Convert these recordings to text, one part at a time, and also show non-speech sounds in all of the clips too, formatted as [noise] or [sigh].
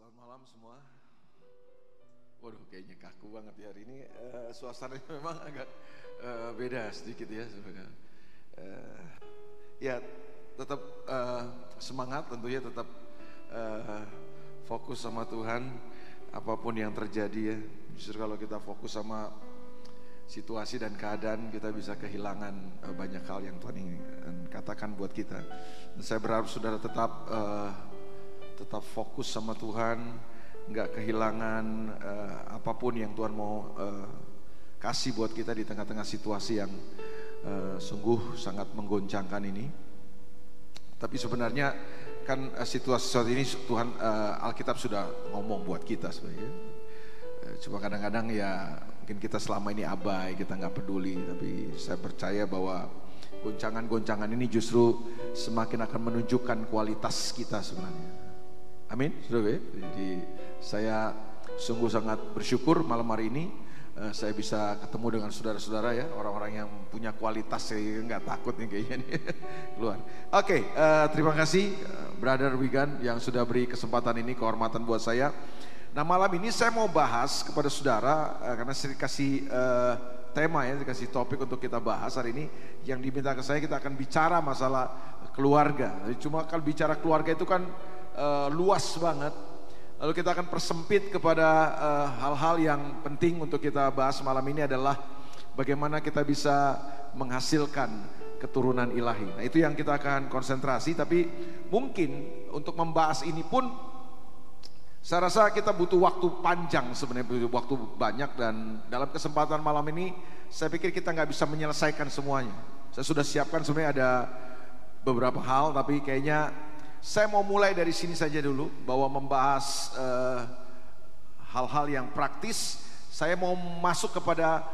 Selamat malam semua. Waduh, kayaknya kaku banget ya hari ini. Uh, suasananya [laughs] memang agak uh, beda sedikit ya. Uh, ya, tetap uh, semangat tentunya tetap uh, fokus sama Tuhan apa pun yang terjadi ya. Justru kalau kita fokus sama situasi dan keadaan kita bisa kehilangan uh, banyak hal yang Tuhan ingin katakan buat kita. Saya berharap saudara tetap uh, tetap fokus sama Tuhan, nggak kehilangan uh, apa pun yang Tuhan mau uh, kasih buat kita di tengah-tengah situasi yang uh, sungguh sangat menggoncangkan ini. Tapi sebenarnya kan uh, situasi saat ini Tuhan uh, Alkitab sudah ngomong buat kita sebenarnya. Uh, cuma kadang-kadang ya mungkin kita selama ini abai, kita nggak peduli. Tapi saya percaya bahwa goncangan-goncangan ini justru semakin akan menunjukkan kualitas kita sebenarnya Amin, saudara. Jadi saya sungguh sangat bersyukur malam hari ini uh, saya bisa ketemu dengan saudara-saudara ya, orang-orang yang punya kualitas saya nggak takut nih kayaknya nih [laughs] keluar. Oke, okay, uh, eh, terima kasih uh, Brother Wigan yang sudah beri kesempatan ini kehormatan buat saya. Nah malam ini saya mau bahas kepada saudara uh, karena saya kasih uh, tema ya, dikasih topik untuk kita bahas hari ini yang diminta ke saya kita akan bicara masalah keluarga. Cuma kalau bicara keluarga itu kan uh, luas banget. Lalu kita akan persempit kepada eh, hal-hal uh, yang penting untuk kita bahas malam ini adalah bagaimana kita bisa menghasilkan keturunan ilahi. Nah itu yang kita akan konsentrasi tapi mungkin untuk membahas ini pun saya rasa kita butuh waktu panjang sebenarnya butuh waktu banyak dan dalam kesempatan malam ini saya pikir kita nggak bisa menyelesaikan semuanya. Saya sudah siapkan sebenarnya ada beberapa hal tapi kayaknya saya mau mulai dari sini saja dulu bahwa membahas eh, hal-hal uh, yang praktis. Saya mau masuk kepada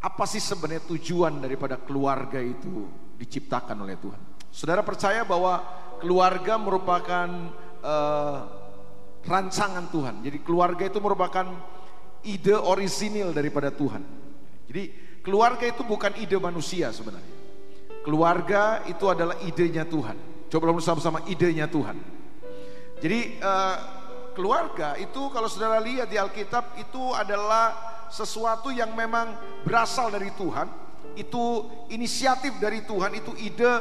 apa sih sebenarnya tujuan daripada keluarga itu diciptakan oleh Tuhan. Saudara percaya bahwa keluarga merupakan uh, rancangan Tuhan. Jadi keluarga itu merupakan ide orisinil daripada Tuhan. Jadi keluarga itu bukan ide manusia sebenarnya. Keluarga itu adalah idenya Tuhan. Coba bersama-sama idenya Tuhan. Jadi uh, keluarga itu kalau saudara lihat di Alkitab itu adalah sesuatu yang memang berasal dari Tuhan. Itu inisiatif dari Tuhan, itu ide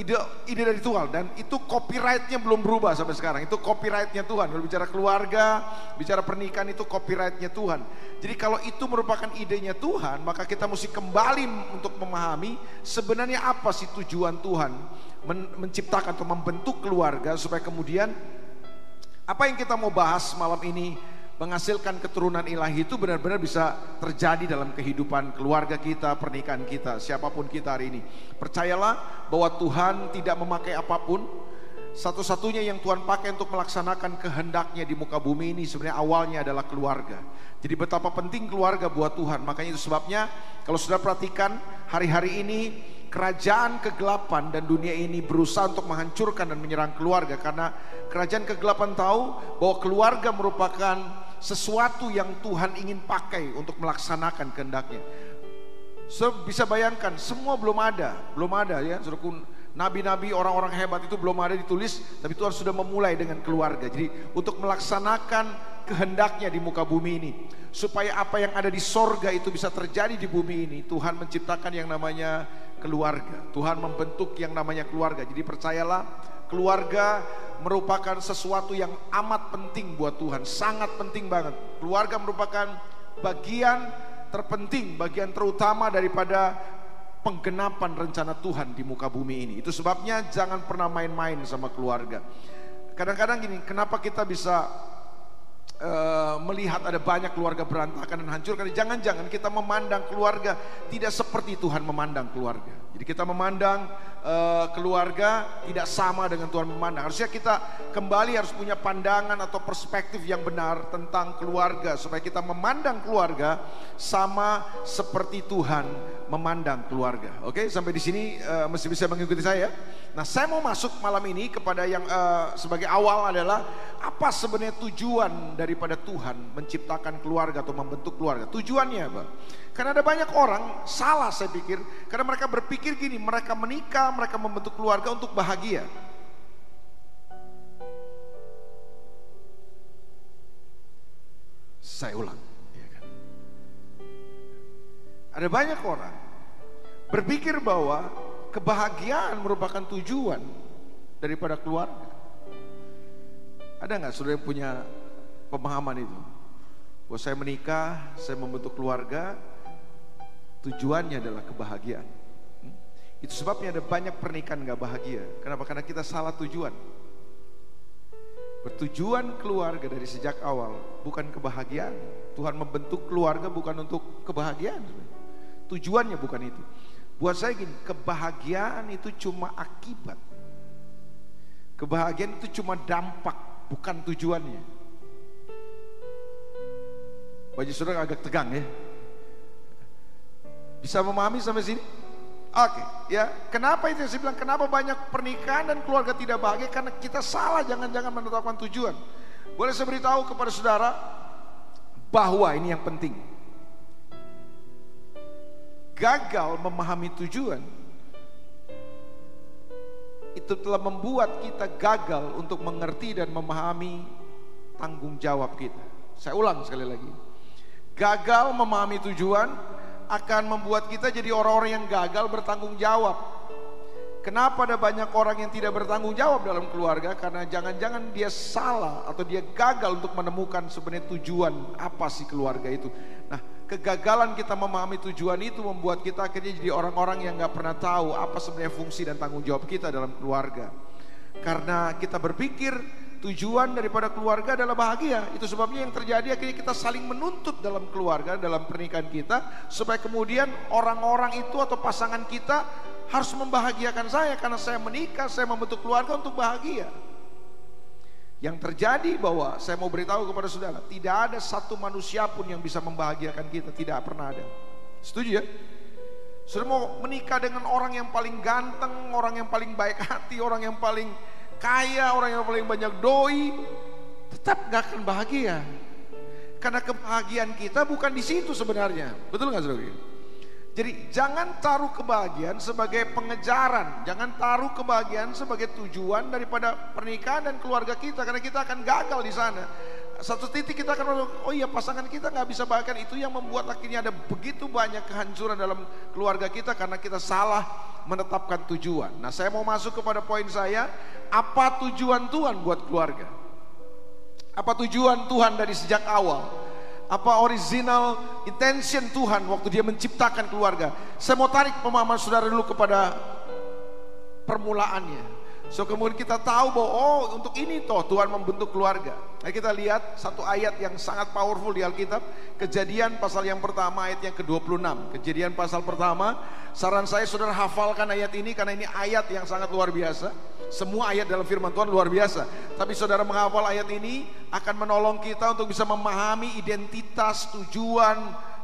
ide ide dari Tuhan. Dan itu copyrightnya belum berubah sampai sekarang. Itu copyrightnya Tuhan. Kalau bicara keluarga bicara pernikahan itu copyrightnya Tuhan. Jadi kalau itu merupakan idenya Tuhan maka kita mesti kembali untuk memahami sebenarnya apa sih tujuan Tuhan men menciptakan atau membentuk keluarga supaya kemudian apa yang kita mau bahas malam ini menghasilkan keturunan ilahi itu benar-benar bisa terjadi dalam kehidupan keluarga kita, pernikahan kita, siapa pun kita hari ini. Percayalah bahwa Tuhan tidak memakai apa pun, satu-satunya yang Tuhan pakai untuk melaksanakan kehendaknya di muka bumi ini sebenarnya awalnya adalah keluarga. Jadi betapa penting keluarga buat Tuhan. Makanya itu sebabnya kalau sudah perhatikan hari-hari ini kerajaan kegelapan dan dunia ini berusaha untuk menghancurkan dan menyerang keluarga karena kerajaan kegelapan tahu bahwa keluarga merupakan sesuatu yang Tuhan ingin pakai untuk melaksanakan kehendaknya. So, bisa bayangkan semua belum ada, belum ada ya. Nabi-nabi orang-orang hebat itu belum ada ditulis, tapi Tuhan sudah memulai dengan keluarga. Jadi untuk melaksanakan kehendaknya di muka bumi ini. Supaya apa yang ada di sorga itu bisa terjadi di bumi ini. Tuhan menciptakan yang namanya keluarga. Tuhan membentuk yang namanya keluarga. Jadi percayalah, keluarga merupakan sesuatu yang amat penting buat Tuhan, sangat penting banget. Keluarga merupakan bagian terpenting, bagian terutama daripada penggenapan rencana Tuhan di muka bumi ini. Itu sebabnya jangan pernah main-main sama keluarga. Kadang-kadang gini, kenapa kita bisa uh, melihat ada banyak keluarga berantakan dan hancur jangan-jangan kita memandang keluarga tidak seperti Tuhan memandang keluarga. Jadi kita memandang uh, keluarga tidak sama dengan Tuhan memandang. Harusnya kita kembali harus punya pandangan atau perspektif yang benar tentang keluarga supaya kita memandang keluarga sama seperti Tuhan memandang keluarga. Oke, sampai di sini uh, mesti bisa mengikuti saya. Nah, saya mau masuk malam ini kepada yang uh, sebagai awal adalah apa sebenarnya tujuan daripada Tuhan menciptakan keluarga atau membentuk keluarga? Tujuannya apa? Karena ada banyak orang salah saya pikir karena mereka berpikir gini, mereka menikah, mereka membentuk keluarga untuk bahagia. Saya ulang. Ya kan? Ada banyak orang berpikir bahwa kebahagiaan merupakan tujuan daripada keluarga. Ada nggak saudara yang punya pemahaman itu? Bahwa saya menikah, saya membentuk keluarga, tujuannya adalah kebahagiaan. Itu sebabnya ada banyak pernikahan nggak bahagia. Kenapa? Karena kita salah tujuan. Bertujuan keluarga dari sejak awal bukan kebahagiaan. Tuhan membentuk keluarga bukan untuk kebahagiaan. Tujuannya bukan itu. Buat saya gini, kebahagiaan itu cuma akibat. Kebahagiaan itu cuma dampak, bukan tujuannya. Baju saudara agak tegang ya. Bisa memahami sampai sini? Oke, okay, ya. Kenapa itu saya bilang kenapa banyak pernikahan dan keluarga tidak bahagia karena kita salah jangan-jangan menetapkan tujuan. Boleh saya beritahu kepada saudara bahwa ini yang penting. Gagal memahami tujuan itu telah membuat kita gagal untuk mengerti dan memahami tanggung jawab kita. Saya ulang sekali lagi. Gagal memahami tujuan akan membuat kita jadi orang-orang yang gagal bertanggung jawab. Kenapa ada banyak orang yang tidak bertanggung jawab dalam keluarga? Karena jangan-jangan dia salah atau dia gagal untuk menemukan sebenarnya tujuan apa sih keluarga itu. Nah, kegagalan kita memahami tujuan itu membuat kita akhirnya jadi orang-orang yang nggak pernah tahu apa sebenarnya fungsi dan tanggung jawab kita dalam keluarga. Karena kita berpikir Tujuan daripada keluarga adalah bahagia. Itu sebabnya yang terjadi akhirnya kita saling menuntut dalam keluarga, dalam pernikahan kita, supaya kemudian orang-orang itu atau pasangan kita harus membahagiakan saya karena saya menikah, saya membentuk keluarga untuk bahagia. Yang terjadi bahwa saya mau beritahu kepada saudara, tidak ada satu manusia pun yang bisa membahagiakan kita, tidak pernah ada. Setuju ya? Saudara mau menikah dengan orang yang paling ganteng, orang yang paling baik hati, orang yang paling kaya, orang yang paling banyak doi, tetap gak akan bahagia. Karena kebahagiaan kita bukan di situ sebenarnya. Betul nggak saudara? Jadi jangan taruh kebahagiaan sebagai pengejaran, jangan taruh kebahagiaan sebagai tujuan daripada pernikahan dan keluarga kita karena kita akan gagal di sana. Satu titik kita akan oh iya pasangan kita nggak bisa bahagia itu yang membuat akhirnya ada begitu banyak kehancuran dalam keluarga kita karena kita salah menetapkan tujuan. Nah saya mau masuk kepada poin saya, apa tujuan Tuhan buat keluarga? Apa tujuan Tuhan dari sejak awal? Apa original intention Tuhan waktu dia menciptakan keluarga? Saya mau tarik pemahaman saudara dulu kepada permulaannya. So kemudian kita tahu bahwa oh untuk ini toh Tuhan membentuk keluarga. Nah kita lihat satu ayat yang sangat powerful di Alkitab. Kejadian pasal yang pertama ayat yang ke-26. Kejadian pasal pertama. Saran saya saudara hafalkan ayat ini karena ini ayat yang sangat luar biasa. Semua ayat dalam firman Tuhan luar biasa. Tapi saudara menghafal ayat ini akan menolong kita untuk bisa memahami identitas, tujuan,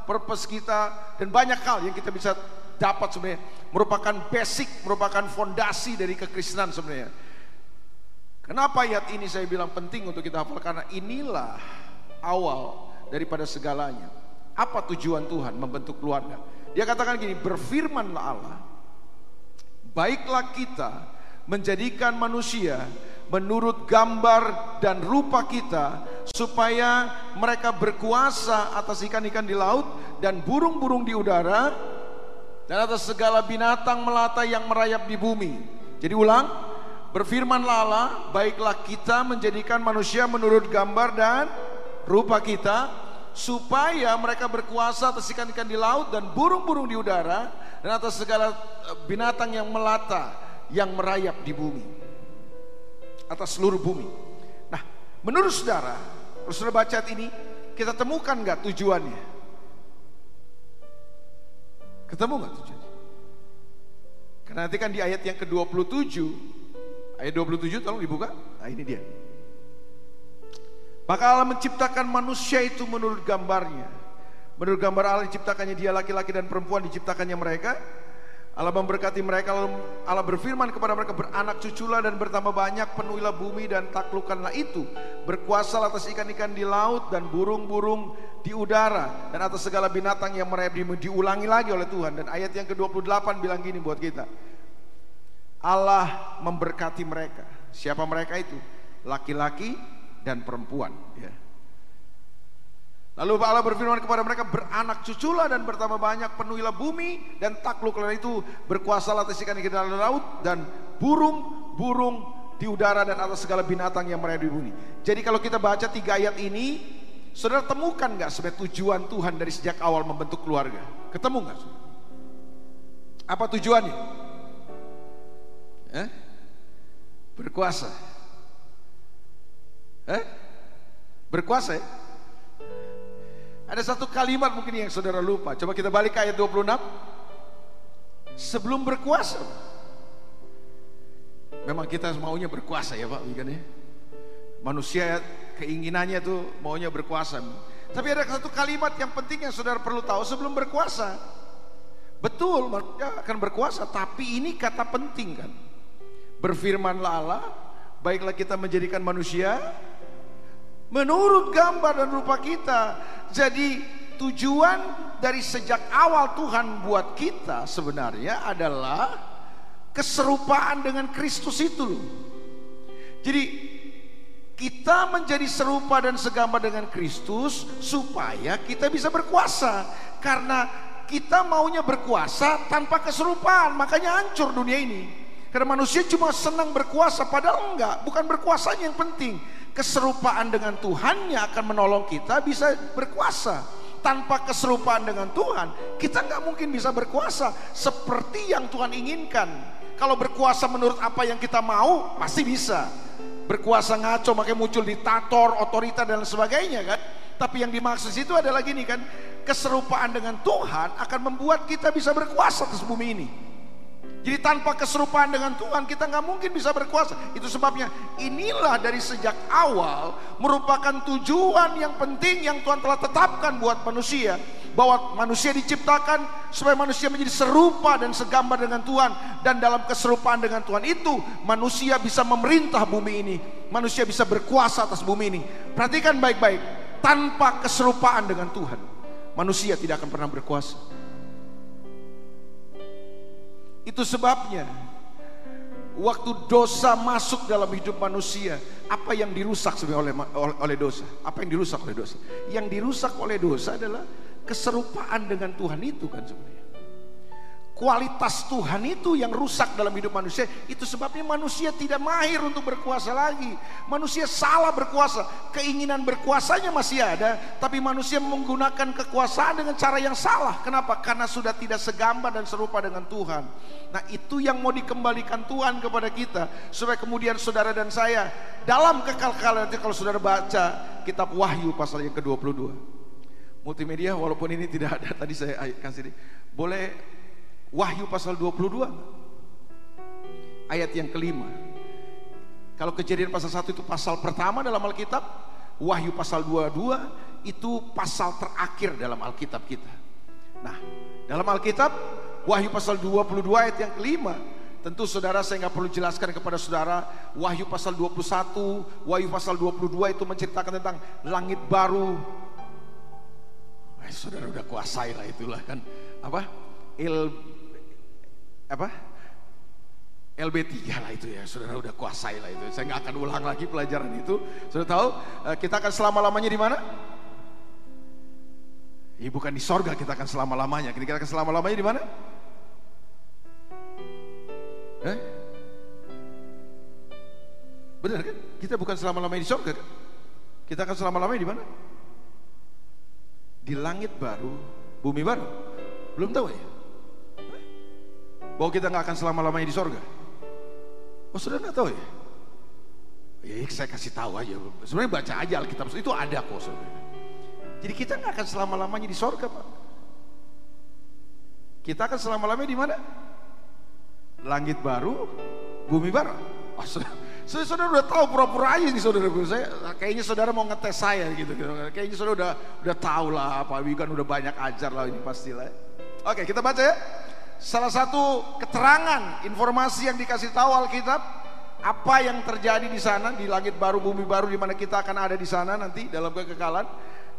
purpose kita. Dan banyak hal yang kita bisa dapat sebenarnya merupakan basic, merupakan fondasi dari kekristenan sebenarnya. Kenapa ayat ini saya bilang penting untuk kita hafal karena inilah awal daripada segalanya. Apa tujuan Tuhan membentuk keluarga? Dia katakan gini, berfirmanlah Allah, baiklah kita menjadikan manusia menurut gambar dan rupa kita supaya mereka berkuasa atas ikan-ikan di laut dan burung-burung di udara dan atas segala binatang melata yang merayap di bumi. Jadi ulang, berfirmanlah Allah, baiklah kita menjadikan manusia menurut gambar dan rupa kita supaya mereka berkuasa atas ikan-ikan di laut dan burung-burung di udara dan atas segala eh, binatang yang melata yang merayap di bumi atas seluruh bumi. Nah, menurut saudara, saudara baca ini, kita temukan nggak tujuannya? Ketemu nggak tujuannya? Karena nanti kan di ayat yang ke-27, ayat 27 tolong dibuka. Nah ini dia. Maka Allah menciptakan manusia itu menurut gambarnya. Menurut gambar Allah diciptakannya dia laki-laki dan perempuan diciptakannya mereka. Allah memberkati mereka Allah berfirman kepada mereka beranak cuculah dan bertambah banyak penuhilah bumi dan taklukkanlah itu. Berkuasa atas ikan-ikan di laut dan burung-burung di udara dan atas segala binatang yang merayap di diulangi lagi oleh Tuhan. Dan ayat yang ke-28 bilang gini buat kita. Allah memberkati mereka. Siapa mereka itu? Laki-laki dan perempuan ya Lalu Allah berfirman kepada mereka, beranak cuculah dan bertambah banyak, penuhilah bumi dan takluk karena itu berkuasalah atas ikan di dalam laut dan burung-burung di udara dan atas segala binatang yang merayap di bumi. Jadi kalau kita baca tiga ayat ini, saudara temukan nggak sebagai tujuan Tuhan dari sejak awal membentuk keluarga? Ketemu nggak? Apa tujuannya? Eh? Berkuasa. Eh? Berkuasa ya? Ada satu kalimat mungkin yang saudara lupa. Coba kita balik ke ayat 26. Sebelum berkuasa. Memang kita maunya berkuasa ya Pak, bukan ya? Manusia keinginannya tuh maunya berkuasa. Tapi ada satu kalimat yang penting yang saudara perlu tahu sebelum berkuasa. Betul, manusia akan berkuasa, tapi ini kata penting kan. Berfirmanlah Allah, baiklah kita menjadikan manusia menurut gambar dan rupa kita. Jadi tujuan dari sejak awal Tuhan buat kita sebenarnya adalah keserupaan dengan Kristus itu Jadi kita menjadi serupa dan segambar dengan Kristus supaya kita bisa berkuasa. Karena kita maunya berkuasa tanpa keserupaan, makanya hancur dunia ini. Karena manusia cuma senang berkuasa, padahal enggak, bukan berkuasanya yang penting keserupaan dengan Tuhannya akan menolong kita bisa berkuasa. Tanpa keserupaan dengan Tuhan, kita nggak mungkin bisa berkuasa seperti yang Tuhan inginkan. Kalau berkuasa menurut apa yang kita mau, pasti bisa. Berkuasa ngaco, makanya muncul diktator, otorita dan sebagainya kan. Tapi yang dimaksud itu adalah gini kan, keserupaan dengan Tuhan akan membuat kita bisa berkuasa atas bumi ini. Jadi tanpa keserupaan dengan Tuhan kita nggak mungkin bisa berkuasa. Itu sebabnya inilah dari sejak awal merupakan tujuan yang penting yang Tuhan telah tetapkan buat manusia. Bahwa manusia diciptakan supaya manusia menjadi serupa dan segambar dengan Tuhan. Dan dalam keserupaan dengan Tuhan itu manusia bisa memerintah bumi ini. Manusia bisa berkuasa atas bumi ini. Perhatikan baik-baik. Tanpa keserupaan dengan Tuhan manusia tidak akan pernah berkuasa. Itu sebabnya waktu dosa masuk dalam hidup manusia, apa yang dirusak oleh, oleh dosa? Apa yang dirusak oleh dosa? Yang dirusak oleh dosa adalah keserupaan dengan Tuhan itu kan sebenarnya kualitas Tuhan itu yang rusak dalam hidup manusia. Itu sebabnya manusia tidak mahir untuk berkuasa lagi. Manusia salah berkuasa. Keinginan berkuasanya masih ada, tapi manusia menggunakan kekuasaan dengan cara yang salah. Kenapa? Karena sudah tidak segambar dan serupa dengan Tuhan. Nah, itu yang mau dikembalikan Tuhan kepada kita supaya kemudian saudara dan saya dalam kekal-kekalan nanti kalau saudara baca kitab Wahyu pasal yang ke-22. Multimedia walaupun ini tidak ada tadi saya kasih boleh Wahyu pasal 22 ayat yang kelima. Kalau kejadian pasal 1 itu pasal pertama dalam Alkitab, Wahyu pasal 22 itu pasal terakhir dalam Alkitab kita. Nah, dalam Alkitab Wahyu pasal 22 ayat yang kelima Tentu saudara saya nggak perlu jelaskan kepada saudara Wahyu pasal 21 Wahyu pasal 22 itu menceritakan tentang langit baru eh, Saudara udah kuasai lah itulah kan Apa? Il apa LB3 lah itu ya, saudara udah kuasai lah itu. Saya nggak akan ulang lagi pelajaran itu. Sudah tahu eh, kita akan selama lamanya di mana? Ya bukan di sorga kita akan selama lamanya. Kita akan selama lamanya di mana? Eh? Benar kan? Kita bukan selama lamanya di sorga kan? Kita akan selama lamanya di mana? Di langit baru, bumi baru. Belum tahu ya? Bahwa kita nggak akan selama-lamanya di sorga? Oh sudah nggak tahu ya? Ya saya kasih tahu aja. Sebenarnya baca aja Alkitab itu ada kok saudara. Jadi kita nggak akan selama-lamanya di sorga pak. Kita akan selama-lamanya di mana? Langit baru, bumi baru. Oh, saudara, saudara udah tahu pura-pura aja nih saudara saya kayaknya saudara mau ngetes saya gitu, gitu. kayaknya saudara udah udah tahu lah Pak Wigan udah banyak ajar lah ini pastilah oke kita baca ya salah satu keterangan informasi yang dikasih tahu Alkitab apa yang terjadi di sana di langit baru bumi baru di mana kita akan ada di sana nanti dalam kekekalan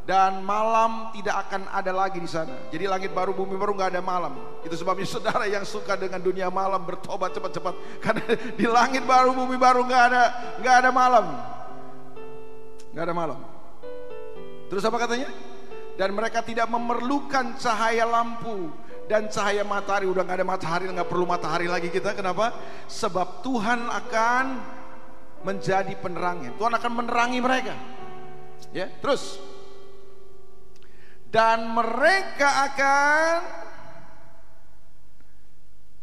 dan malam tidak akan ada lagi di sana. Jadi langit baru bumi baru nggak ada malam. Itu sebabnya saudara yang suka dengan dunia malam bertobat cepat-cepat [laughs] karena di langit baru bumi baru nggak ada nggak ada malam. nggak ada malam. Terus apa katanya? dan mereka tidak memerlukan cahaya lampu dan cahaya matahari udah nggak ada matahari nggak perlu matahari lagi kita. Kenapa? Sebab Tuhan akan menjadi penerangnya Tuhan akan menerangi mereka. Ya terus. Dan mereka akan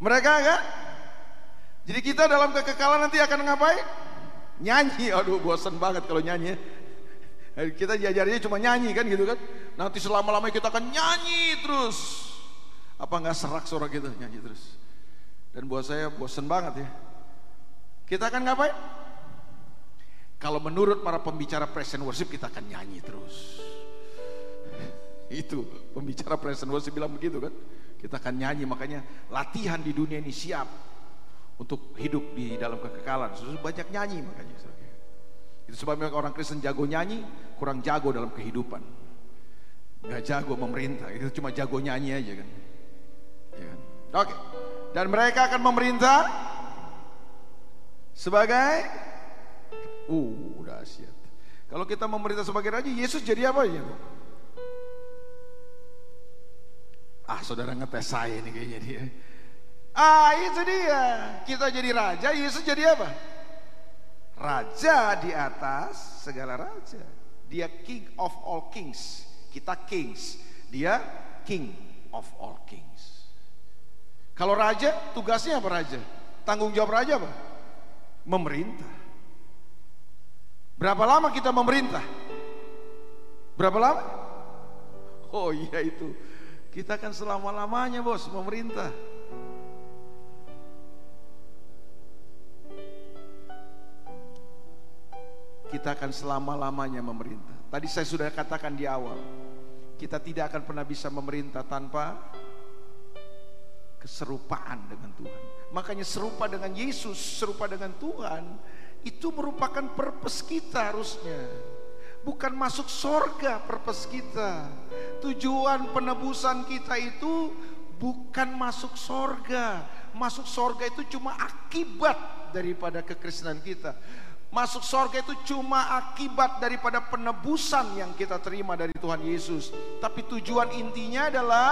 mereka akan jadi kita dalam kekekalan nanti akan ngapain? Nyanyi. Aduh bosan banget kalau nyanyi. Kita diajarnya cuma nyanyi kan gitu kan. Nanti selama-lamanya kita akan nyanyi terus apa nggak serak suara kita nyanyi terus? Dan buat saya bosen banget ya. Kita akan ngapain? Kalau menurut para pembicara present worship kita akan nyanyi terus. Itu pembicara present worship bilang begitu kan? Kita akan nyanyi makanya latihan di dunia ini siap untuk hidup di dalam kekekalan. Sudah banyak nyanyi makanya. Itu sebabnya orang Kristen jago nyanyi, kurang jago dalam kehidupan. Gak jago memerintah, itu cuma jago nyanyi aja kan. Oke. Dan mereka akan memerintah sebagai uh dahsyat. Kalau kita memerintah sebagai raja, Yesus jadi apa ya? Ah, saudara ngetes saya nih kayaknya dia. Ah, itu dia. Kita jadi raja, Yesus jadi apa? Raja di atas segala raja. Dia king of all kings. Kita kings. Dia king of all kings. Kalau raja, tugasnya apa raja? Tanggung jawab raja apa? Memerintah. Berapa lama kita memerintah? Berapa lama? Oh iya itu. Kita kan selama-lamanya bos memerintah. Kita akan selama-lamanya memerintah. Tadi saya sudah katakan di awal. Kita tidak akan pernah bisa memerintah tanpa keserupaan dengan Tuhan. Makanya serupa dengan Yesus, serupa dengan Tuhan, itu merupakan purpose kita harusnya. Bukan masuk sorga purpose kita. Tujuan penebusan kita itu bukan masuk sorga. Masuk sorga itu cuma akibat daripada kekristenan kita. Masuk sorga itu cuma akibat daripada penebusan yang kita terima dari Tuhan Yesus. Tapi tujuan intinya adalah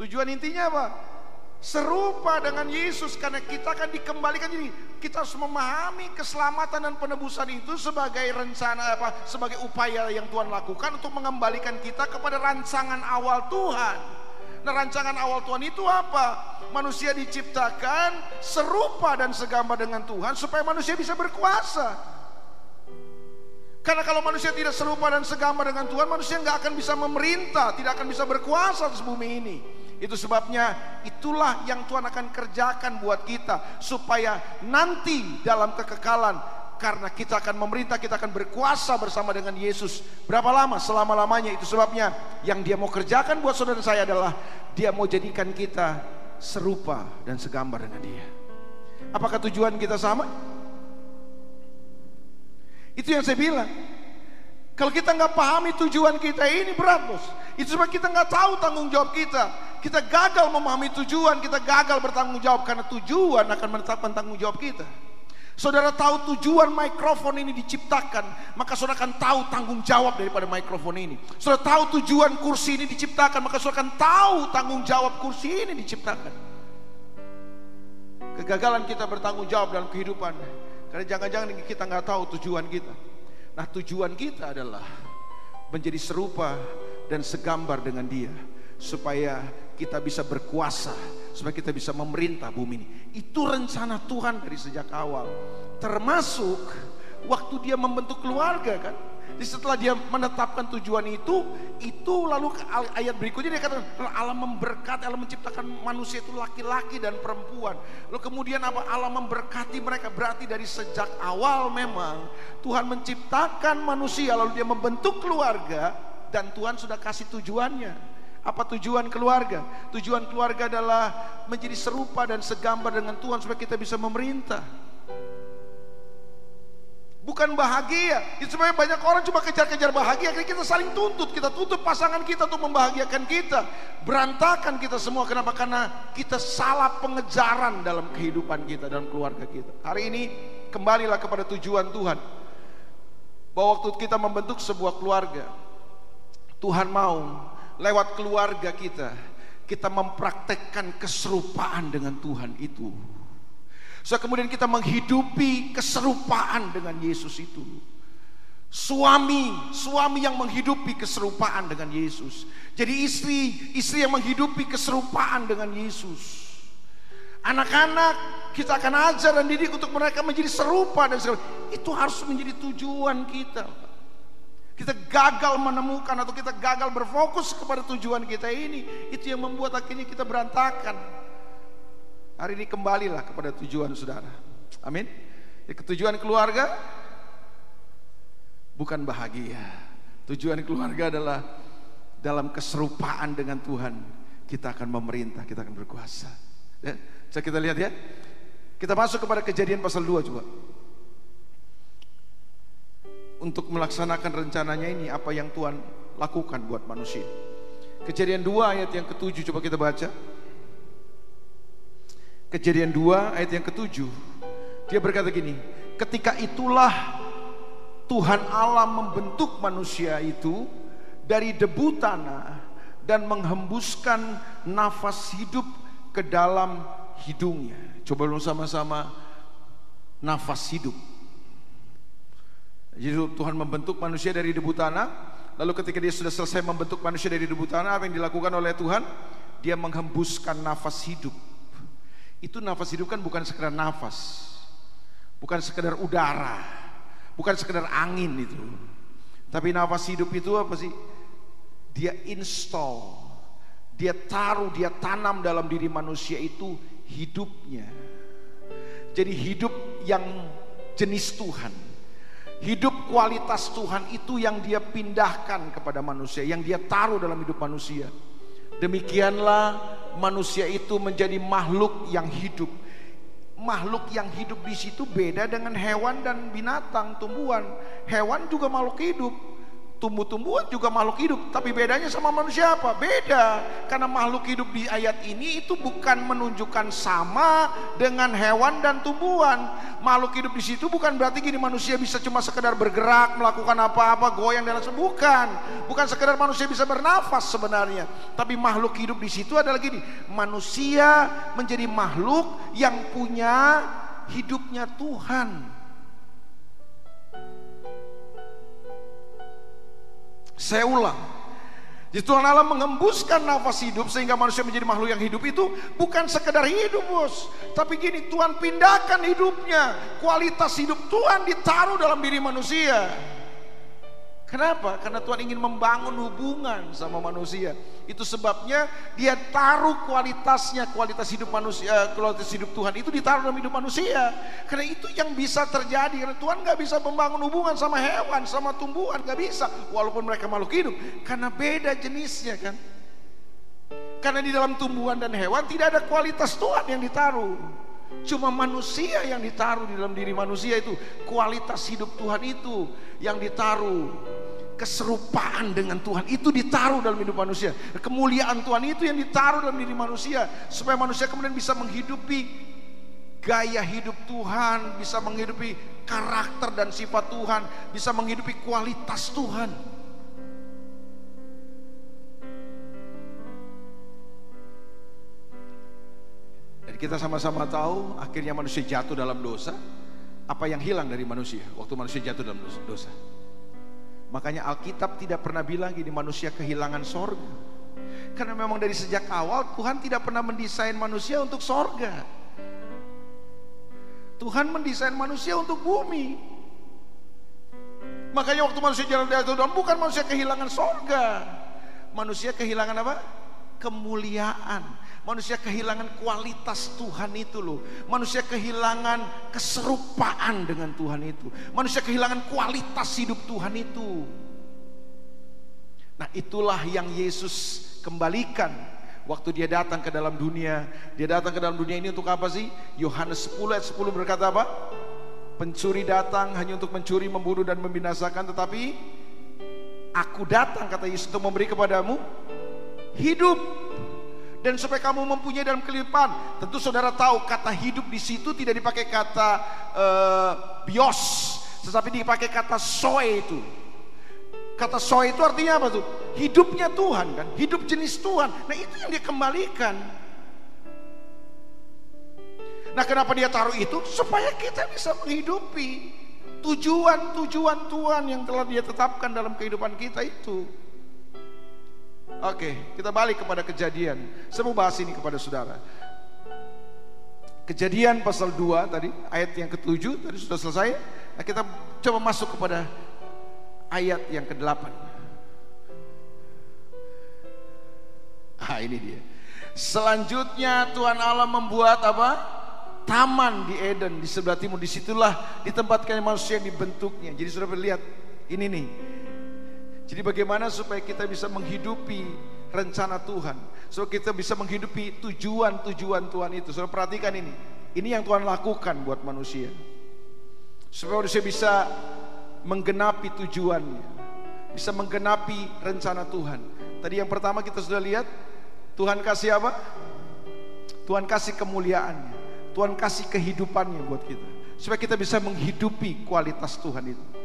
Tujuan intinya apa? Serupa dengan Yesus karena kita akan dikembalikan jadi kita harus memahami keselamatan dan penebusan itu sebagai rencana apa sebagai upaya yang Tuhan lakukan untuk mengembalikan kita kepada rancangan awal Tuhan. Nah, rancangan awal Tuhan itu apa? Manusia diciptakan serupa dan segambar dengan Tuhan supaya manusia bisa berkuasa. Karena kalau manusia tidak serupa dan segambar dengan Tuhan, manusia nggak akan bisa memerintah, tidak akan bisa berkuasa di bumi ini. Itu sebabnya itulah yang Tuhan akan kerjakan buat kita supaya nanti dalam kekekalan karena kita akan memerintah, kita akan berkuasa bersama dengan Yesus. Berapa lama? Selama-lamanya. Itu sebabnya yang dia mau kerjakan buat saudara saya adalah dia mau jadikan kita serupa dan segambar dengan dia. Apakah tujuan kita sama? Itu yang saya bilang. Kalau kita nggak pahami tujuan kita ini berat bos. Itu sebab kita nggak tahu tanggung jawab kita. Kita gagal memahami tujuan, kita gagal bertanggung jawab karena tujuan akan menetapkan tanggung jawab kita. Saudara tahu tujuan mikrofon ini diciptakan, maka saudara akan tahu tanggung jawab daripada mikrofon ini. Saudara tahu tujuan kursi ini diciptakan, maka saudara akan tahu tanggung jawab kursi ini diciptakan. Kegagalan kita bertanggung jawab dalam kehidupan, karena jangan-jangan kita nggak tahu tujuan kita. Nah tujuan kita adalah menjadi serupa dan segambar dengan dia supaya kita bisa berkuasa, supaya kita bisa memerintah bumi ini. Itu rencana Tuhan dari sejak awal. Termasuk waktu dia membentuk keluarga kan. Jadi setelah dia menetapkan tujuan itu, itu lalu ayat berikutnya dia katakan Allah memberkati, Allah menciptakan manusia itu laki-laki dan perempuan. Lalu kemudian apa? Allah memberkati mereka. Berarti dari sejak awal memang Tuhan menciptakan manusia lalu dia membentuk keluarga dan Tuhan sudah kasih tujuannya. Apa tujuan keluarga? Tujuan keluarga adalah menjadi serupa dan segambar dengan Tuhan supaya kita bisa memerintah. Bukan bahagia. Itu sebenarnya banyak orang cuma kejar-kejar bahagia. Akhirnya kita saling tuntut. Kita tuntut pasangan kita untuk membahagiakan kita. Berantakan kita semua. Kenapa? Karena kita salah pengejaran dalam kehidupan kita, dalam keluarga kita. Hari ini kembalilah kepada tujuan Tuhan. Bahwa waktu kita membentuk sebuah keluarga, Tuhan mau lewat keluarga kita kita mempraktekkan keserupaan dengan Tuhan itu. So kemudian kita menghidupi keserupaan dengan Yesus itu. Suami, suami yang menghidupi keserupaan dengan Yesus. Jadi istri, istri yang menghidupi keserupaan dengan Yesus. Anak-anak kita akan ajar dan didik untuk mereka menjadi serupa dan segala. Itu harus menjadi tujuan kita. Kita gagal menemukan atau kita gagal berfokus kepada tujuan kita ini, itu yang membuat akhirnya kita berantakan. Hari ini kembalilah kepada tujuan saudara. Amin. Ya, ketujuan keluarga bukan bahagia. Tujuan keluarga adalah dalam keserupaan dengan Tuhan kita akan memerintah, kita akan berkuasa. Ya, kita lihat ya. Kita masuk kepada kejadian pasal 2 coba. Untuk melaksanakan rencananya ini apa yang Tuhan lakukan buat manusia. Kejadian 2 ayat yang ketujuh coba kita baca. Kejadian 2 ayat yang ketujuh. Dia berkata gini, ketika itulah Tuhan Allah membentuk manusia itu dari debu tanah dan menghembuskan nafas hidup ke dalam hidungnya. Coba dulu sama-sama nafas hidup. Jadi Tuhan membentuk manusia dari debu tanah, lalu ketika dia sudah selesai membentuk manusia dari debu tanah, apa yang dilakukan oleh Tuhan? Dia menghembuskan nafas hidup. Itu nafas hidup kan bukan sekedar nafas, bukan sekedar udara, bukan sekedar angin itu. Tapi nafas hidup itu apa sih? Dia install, dia taruh, dia tanam dalam diri manusia itu hidupnya. Jadi hidup yang jenis Tuhan. Hidup kualitas Tuhan itu yang dia pindahkan kepada manusia, yang dia taruh dalam hidup manusia. Demikianlah manusia itu menjadi makhluk yang hidup makhluk yang hidup di situ beda dengan hewan dan binatang, tumbuhan. Hewan juga makhluk hidup, tumbuh-tumbuhan juga makhluk hidup, tapi bedanya sama manusia apa? Beda. Karena makhluk hidup di ayat ini itu bukan menunjukkan sama dengan hewan dan tumbuhan. Makhluk hidup di situ bukan berarti gini manusia bisa cuma sekedar bergerak, melakukan apa-apa, goyang dan lain bukan. Bukan sekedar manusia bisa bernafas sebenarnya, tapi makhluk hidup di situ adalah gini, manusia menjadi makhluk yang punya hidupnya Tuhan. Saya ulang. Jadi Tuhan Allah mengembuskan nafas hidup sehingga manusia menjadi makhluk yang hidup itu bukan sekedar hidup bos. Tapi gini Tuhan pindahkan hidupnya. Kualitas hidup Tuhan ditaruh dalam diri manusia. Kenapa? Karena Tuhan ingin membangun hubungan sama manusia. Itu sebabnya dia taruh kualitasnya, kualitas hidup manusia, eh, kualitas hidup Tuhan itu ditaruh dalam hidup manusia. Karena itu yang bisa terjadi. Karena Tuhan nggak bisa membangun hubungan sama hewan, sama tumbuhan, nggak bisa. Walaupun mereka makhluk hidup, karena beda jenisnya kan. Karena di dalam tumbuhan dan hewan tidak ada kualitas Tuhan yang ditaruh. Cuma manusia yang ditaruh di dalam diri manusia itu kualitas hidup Tuhan itu yang ditaruh keserupaan dengan Tuhan itu ditaruh dalam hidup manusia. Kemuliaan Tuhan itu yang ditaruh dalam diri manusia supaya manusia kemudian bisa menghidupi gaya hidup Tuhan, bisa menghidupi karakter dan sifat Tuhan, bisa menghidupi kualitas Tuhan. Dan kita sama-sama tahu akhirnya manusia jatuh dalam dosa. Apa yang hilang dari manusia waktu manusia jatuh dalam dosa? Makanya Alkitab tidak pernah bilang gini manusia kehilangan sorga. Karena memang dari sejak awal Tuhan tidak pernah mendesain manusia untuk sorga. Tuhan mendesain manusia untuk bumi. Makanya waktu manusia jalan di atas bukan manusia kehilangan sorga. Manusia kehilangan apa? Kemuliaan. Manusia kehilangan kualitas Tuhan itu loh. Manusia kehilangan keserupaan dengan Tuhan itu. Manusia kehilangan kualitas hidup Tuhan itu. Nah itulah yang Yesus kembalikan waktu dia datang ke dalam dunia. Dia datang ke dalam dunia ini untuk apa sih? Yohanes 10 ayat 10 berkata apa? Pencuri datang hanya untuk mencuri, membunuh dan membinasakan tetapi aku datang kata Yesus untuk memberi kepadamu hidup dan supaya kamu mempunyai dalam kelimpahan. Tentu saudara tahu kata hidup di situ tidak dipakai kata uh, bios, tetapi dipakai kata soe itu. Kata soe itu artinya apa tuh? hidupnya Tuhan kan, hidup jenis Tuhan. Nah itu yang dia kembalikan. Nah kenapa dia taruh itu? Supaya kita bisa menghidupi tujuan-tujuan Tuhan yang telah dia tetapkan dalam kehidupan kita itu. Oke, kita balik kepada kejadian. Saya mau bahas ini kepada saudara. Kejadian pasal 2 tadi, ayat yang ketujuh tadi sudah selesai. Nah, kita coba masuk kepada ayat yang ke-8. Ah, ini dia. Selanjutnya Tuhan Allah membuat apa? taman di Eden di sebelah timur di situlah ditempatkan manusia yang dibentuknya jadi sudah lihat ini nih jadi bagaimana supaya kita bisa menghidupi rencana Tuhan? Supaya kita bisa menghidupi tujuan-tujuan Tuhan itu. Sudah perhatikan ini. Ini yang Tuhan lakukan buat manusia. Supaya manusia bisa menggenapi tujuannya. Bisa menggenapi rencana Tuhan. Tadi yang pertama kita sudah lihat Tuhan kasih apa? Tuhan kasih kemuliaannya. Tuhan kasih kehidupannya buat kita. Supaya kita bisa menghidupi kualitas Tuhan itu.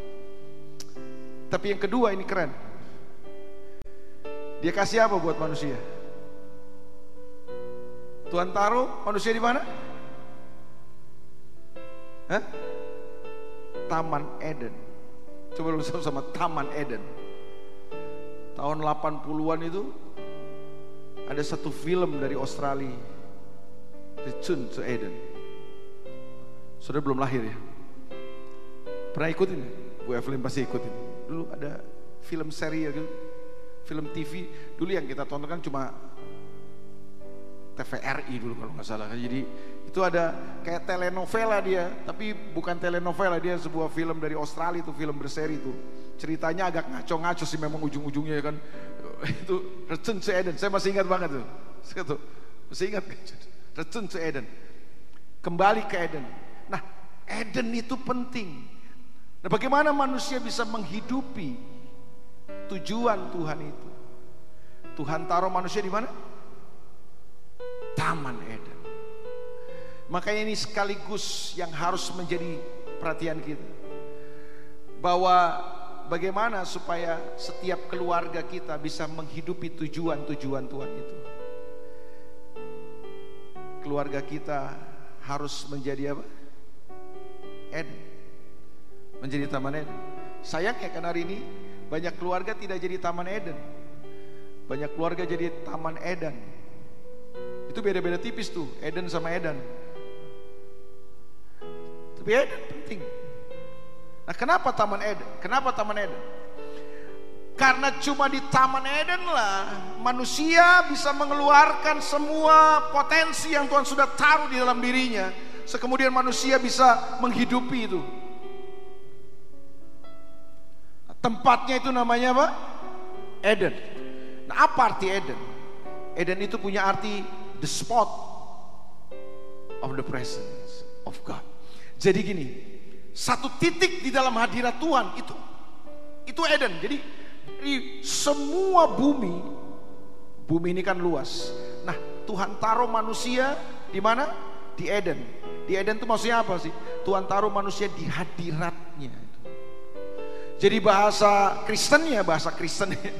Tapi yang kedua ini keren. Dia kasih apa buat manusia? Tuhan taruh manusia di mana? Hah? Taman Eden. Coba lu sama-sama Taman Eden. Tahun 80-an itu ada satu film dari Australia Return to Eden. Sudah belum lahir ya? Pernah ikutin? Bu Evelyn pasti ikutin. Dulu ada film seri gitu, film TV. Dulu yang kita tonton kan cuma TVRI dulu kalau nggak salah. Jadi itu ada kayak telenovela dia, tapi bukan telenovela dia sebuah film dari Australia itu film berseri itu. Ceritanya agak ngaco-ngaco sih memang ujung-ujungnya kan. [laughs] Itu Return to Eden. Saya masih ingat banget tuh. [laughs] Saya tuh masih ingat kan. Return to Eden. Kembali ke Eden. Nah, Eden itu penting. Nah, bagaimana manusia bisa menghidupi tujuan Tuhan itu? Tuhan taruh manusia di mana? Taman Eden. Makanya ini sekaligus yang harus menjadi perhatian kita. Bahwa bagaimana supaya setiap keluarga kita bisa menghidupi tujuan-tujuan Tuhan itu keluarga kita harus menjadi apa? Eden. Menjadi taman Eden. Sayangnya kan hari ini banyak keluarga tidak jadi taman Eden. Banyak keluarga jadi taman Eden. Itu beda-beda tipis tuh, Eden sama Eden. Tapi Eden penting. Nah, kenapa taman Eden? Kenapa taman Eden? Karena cuma di Taman Eden lah manusia bisa mengeluarkan semua potensi yang Tuhan sudah taruh di dalam dirinya. Sekemudian manusia bisa menghidupi itu. Tempatnya itu namanya apa? Eden. Nah apa arti Eden? Eden itu punya arti the spot of the presence of God. Jadi gini, satu titik di dalam hadirat Tuhan itu itu Eden. Jadi di semua bumi, bumi ini kan luas. Nah, Tuhan taruh manusia di mana? Di Eden. Di Eden itu maksudnya apa sih? Tuhan taruh manusia di hadiratnya. Jadi bahasa Kristennya, bahasa Kristennya,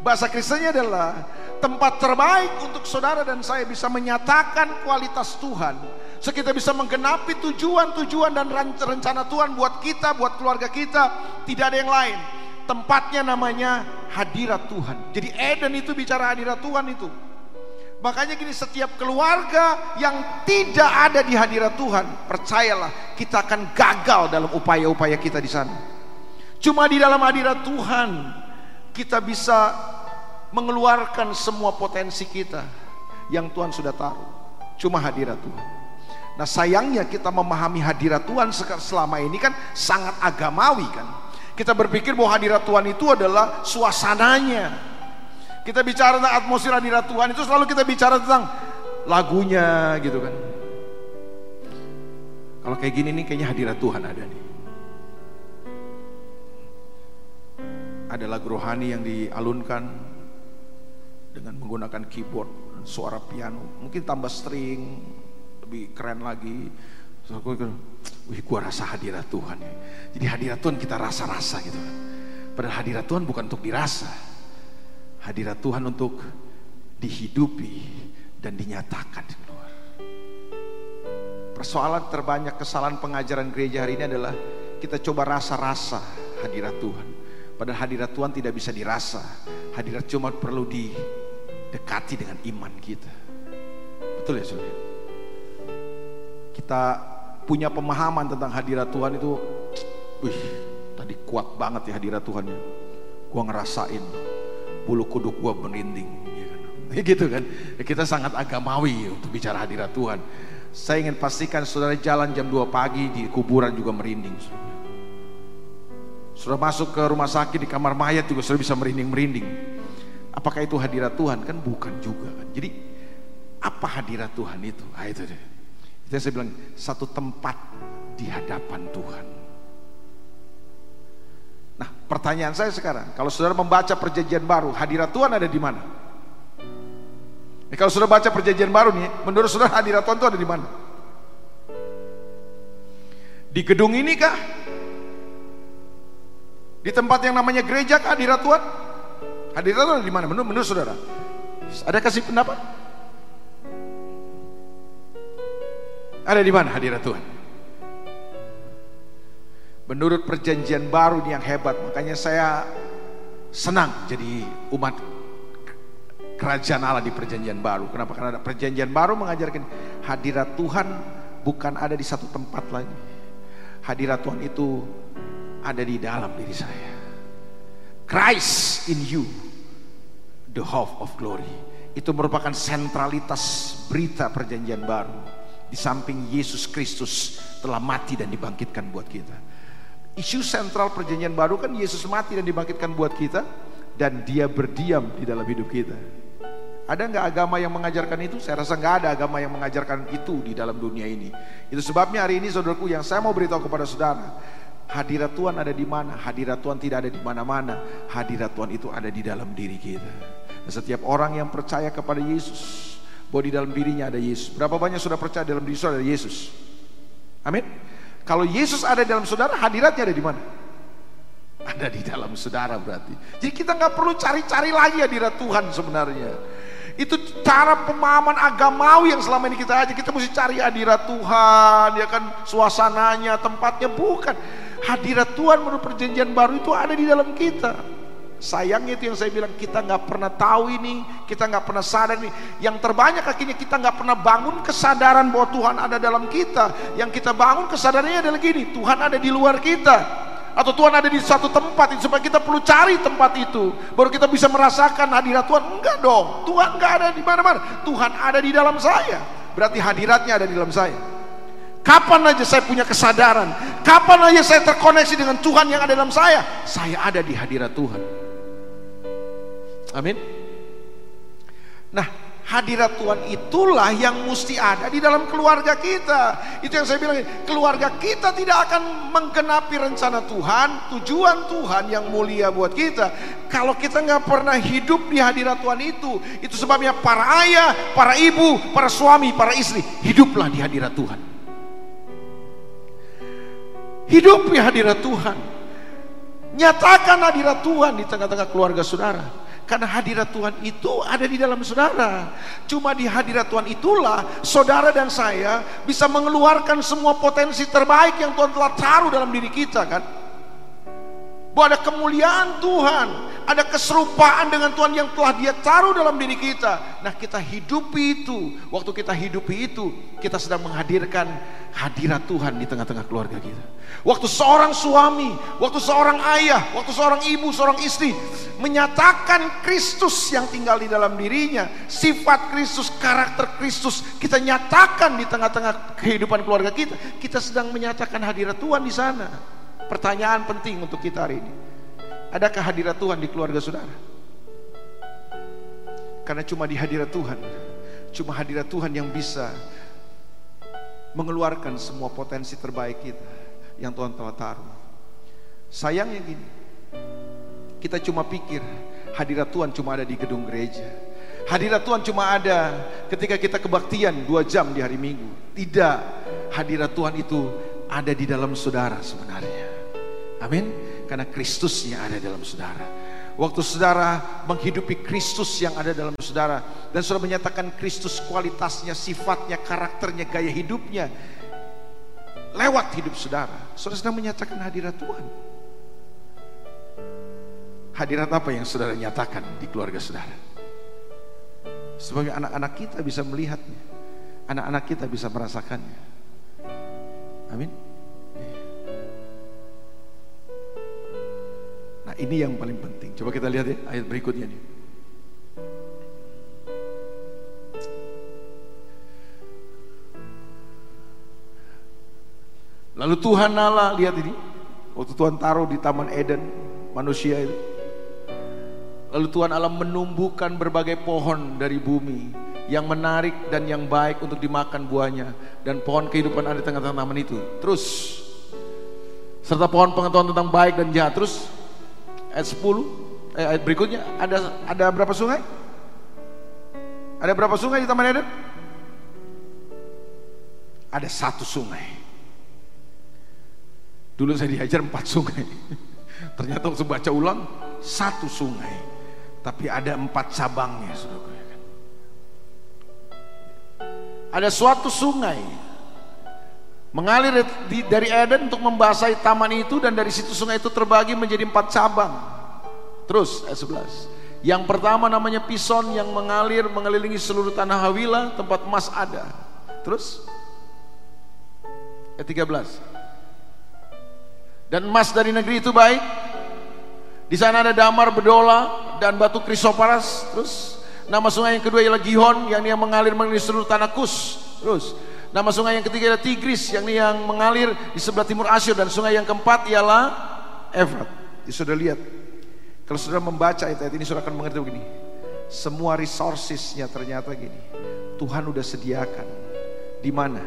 bahasa Kristennya adalah tempat terbaik untuk saudara dan saya bisa menyatakan kualitas Tuhan. So kita bisa menggenapi tujuan-tujuan dan rencana Tuhan buat kita, buat keluarga kita. Tidak ada yang lain tempatnya namanya hadirat Tuhan. Jadi Eden itu bicara hadirat Tuhan itu. Makanya gini setiap keluarga yang tidak ada di hadirat Tuhan, percayalah kita akan gagal dalam upaya-upaya kita di sana. Cuma di dalam hadirat Tuhan kita bisa mengeluarkan semua potensi kita yang Tuhan sudah taruh. Cuma hadirat Tuhan. Nah sayangnya kita memahami hadirat Tuhan selama ini kan sangat agamawi kan. Kita berpikir bahwa hadirat Tuhan itu adalah suasananya. Kita bicara tentang atmosfer hadirat Tuhan itu selalu kita bicara tentang lagunya gitu kan. Kalau kayak gini nih kayaknya hadirat Tuhan ada nih. Ada lagu rohani yang dialunkan dengan menggunakan keyboard suara piano. Mungkin tambah string, lebih keren lagi. So, wih gua rasa hadirat Tuhan ya. Jadi hadirat Tuhan kita rasa-rasa gitu kan. Padahal hadirat Tuhan bukan untuk dirasa. Hadirat Tuhan untuk dihidupi dan dinyatakan di luar. Persoalan terbanyak kesalahan pengajaran gereja hari ini adalah kita coba rasa-rasa hadirat Tuhan. Padahal hadirat Tuhan tidak bisa dirasa. Hadirat cuma perlu didekati dengan iman kita. Betul ya saudara? Kita punya pemahaman tentang hadirat Tuhan itu, wih, tadi kuat banget ya hadirat Tuhannya. Gua ngerasain bulu kuduk gua merinding. Ya kan? [laughs] Gitu kan? Kita sangat agamawi untuk bicara hadirat Tuhan. Saya ingin pastikan saudara jalan jam 2 pagi di kuburan juga merinding. Saudara. Sudah masuk ke rumah sakit di kamar mayat juga sudah bisa merinding-merinding. Apakah itu hadirat Tuhan? Kan bukan juga kan. Jadi apa hadirat Tuhan itu? Ah itu deh. Itu saya bilang satu tempat di hadapan Tuhan. Nah, pertanyaan saya sekarang, kalau saudara membaca perjanjian baru, hadirat Tuhan ada di mana? Nah, kalau saudara baca perjanjian baru nih, menurut saudara hadirat Tuhan itu ada di mana? Di gedung ini kah? Di tempat yang namanya gereja kah hadirat Tuhan? Hadirat Tuhan di mana? Menurut, menurut saudara? Ada kasih pendapat? Ada di mana hadirat Tuhan? Menurut perjanjian baru yang hebat, makanya saya senang jadi umat kerajaan Allah di perjanjian baru. Kenapa? Karena ada perjanjian baru mengajarkan hadirat Tuhan bukan ada di satu tempat lagi. Hadirat Tuhan itu ada di dalam diri saya. Christ in you, the hope of glory. Itu merupakan sentralitas berita perjanjian baru. Di samping Yesus Kristus telah mati dan dibangkitkan buat kita. Isu sentral perjanjian baru kan Yesus mati dan dibangkitkan buat kita. Dan dia berdiam di dalam hidup kita. Ada nggak agama yang mengajarkan itu? Saya rasa nggak ada agama yang mengajarkan itu di dalam dunia ini. Itu sebabnya hari ini saudaraku yang saya mau beritahu kepada saudara Hadirat Tuhan ada di mana? Hadirat Tuhan tidak ada di mana-mana. Hadirat Tuhan itu ada di dalam diri kita. Dan setiap orang yang percaya kepada Yesus, bahwa di dalam dirinya ada Yesus. Berapa banyak sudah percaya dalam diri saudara Yesus? Amin. Kalau Yesus ada di dalam saudara, hadiratnya ada di mana? Ada di dalam saudara berarti. Jadi kita nggak perlu cari-cari lagi hadirat Tuhan sebenarnya. Itu cara pemahaman agamawi yang selama ini kita aja. Kita mesti cari hadirat Tuhan, ya kan suasananya, tempatnya bukan. Hadirat Tuhan menurut perjanjian baru itu ada di dalam kita. Sayangnya itu yang saya bilang kita nggak pernah tahu ini, kita nggak pernah sadar ini. Yang terbanyak akhirnya kita nggak pernah bangun kesadaran bahwa Tuhan ada dalam kita. Yang kita bangun kesadarannya adalah gini, Tuhan ada di luar kita. Atau Tuhan ada di satu tempat supaya kita perlu cari tempat itu baru kita bisa merasakan hadirat Tuhan. Enggak dong, Tuhan enggak ada di mana-mana. Tuhan ada di dalam saya. Berarti hadiratnya ada di dalam saya. Kapan aja saya punya kesadaran, kapan aja saya terkoneksi dengan Tuhan yang ada dalam saya, saya ada di hadirat Tuhan. Amin. Nah, hadirat Tuhan itulah yang mesti ada di dalam keluarga kita. Itu yang saya bilang, keluarga kita tidak akan menggenapi rencana Tuhan, tujuan Tuhan yang mulia buat kita. Kalau kita nggak pernah hidup di hadirat Tuhan itu, itu sebabnya para ayah, para ibu, para suami, para istri, hiduplah di hadirat Tuhan. Hidup di hadirat Tuhan. Nyatakan hadirat Tuhan di tengah-tengah keluarga saudara. Karena hadirat Tuhan itu ada di dalam saudara. Cuma di hadirat Tuhan itulah saudara dan saya bisa mengeluarkan semua potensi terbaik yang Tuhan telah taruh dalam diri kita kan. Bahwa ada kemuliaan Tuhan, ada keserupaan dengan Tuhan yang telah dia taruh dalam diri kita. Nah kita hidupi itu, waktu kita hidupi itu, kita sedang menghadirkan hadirat Tuhan di tengah-tengah keluarga kita. Waktu seorang suami, waktu seorang ayah, waktu seorang ibu, seorang istri menyatakan Kristus yang tinggal di dalam dirinya, sifat Kristus, karakter Kristus, kita nyatakan di tengah-tengah kehidupan keluarga kita, kita sedang menyatakan hadirat Tuhan di sana. Pertanyaan penting untuk kita hari ini. Adakah hadirat Tuhan di keluarga saudara? Karena cuma di hadirat Tuhan, cuma hadirat Tuhan yang bisa mengeluarkan semua potensi terbaik kita yang Tuhan telah taruh. Sayangnya gini, kita cuma pikir hadirat Tuhan cuma ada di gedung gereja. Hadirat Tuhan cuma ada ketika kita kebaktian dua jam di hari Minggu. Tidak, hadirat Tuhan itu ada di dalam saudara sebenarnya. Amin. Karena Kristusnya ada dalam saudara. Waktu saudara menghidupi Kristus yang ada dalam saudara dan saudara menyatakan Kristus kualitasnya, sifatnya, karakternya, gaya hidupnya lewat hidup saudara. Saudara sedang menyatakan hadirat Tuhan. Hadirat apa yang saudara nyatakan di keluarga saudara? Sebagai anak-anak kita bisa melihatnya. Anak-anak kita bisa merasakannya. Amin. Ini yang paling penting. Coba kita lihat ya ayat berikutnya nih. Lalu Tuhan Allah lihat ini. Waktu Tuhan taruh di Taman Eden manusia itu. Lalu Tuhan Allah menumbuhkan berbagai pohon dari bumi yang menarik dan yang baik untuk dimakan buahnya dan pohon kehidupan ada di tengah-tengah taman itu. Terus serta pohon pengetahuan tentang baik dan jahat. Terus ayat 10 eh, ayat berikutnya ada ada berapa sungai? Ada berapa sungai di Taman Eden? Ada satu sungai. Dulu saya diajar empat sungai. [laughs] Ternyata waktu baca ulang satu sungai. Tapi ada empat cabangnya, saudara. Ada suatu sungai mengalir dari Eden untuk membasahi taman itu dan dari situ sungai itu terbagi menjadi empat cabang. Terus ayat 11. Yang pertama namanya Pison yang mengalir mengelilingi seluruh tanah Hawila tempat emas ada. Terus ayat 13. Dan emas dari negeri itu baik. Di sana ada damar bedola dan batu krisoparas. Terus nama sungai yang kedua ialah Gihon yang dia mengalir mengalir seluruh tanah Kus. Terus nama sungai yang ketiga adalah Tigris yang yang mengalir di sebelah timur Asyur dan sungai yang keempat ialah Efrat. Ini sudah lihat. Kalau sudah membaca ayat ini sudah akan mengerti begini. Semua resourcesnya ternyata gini. Tuhan udah sediakan. Di mana?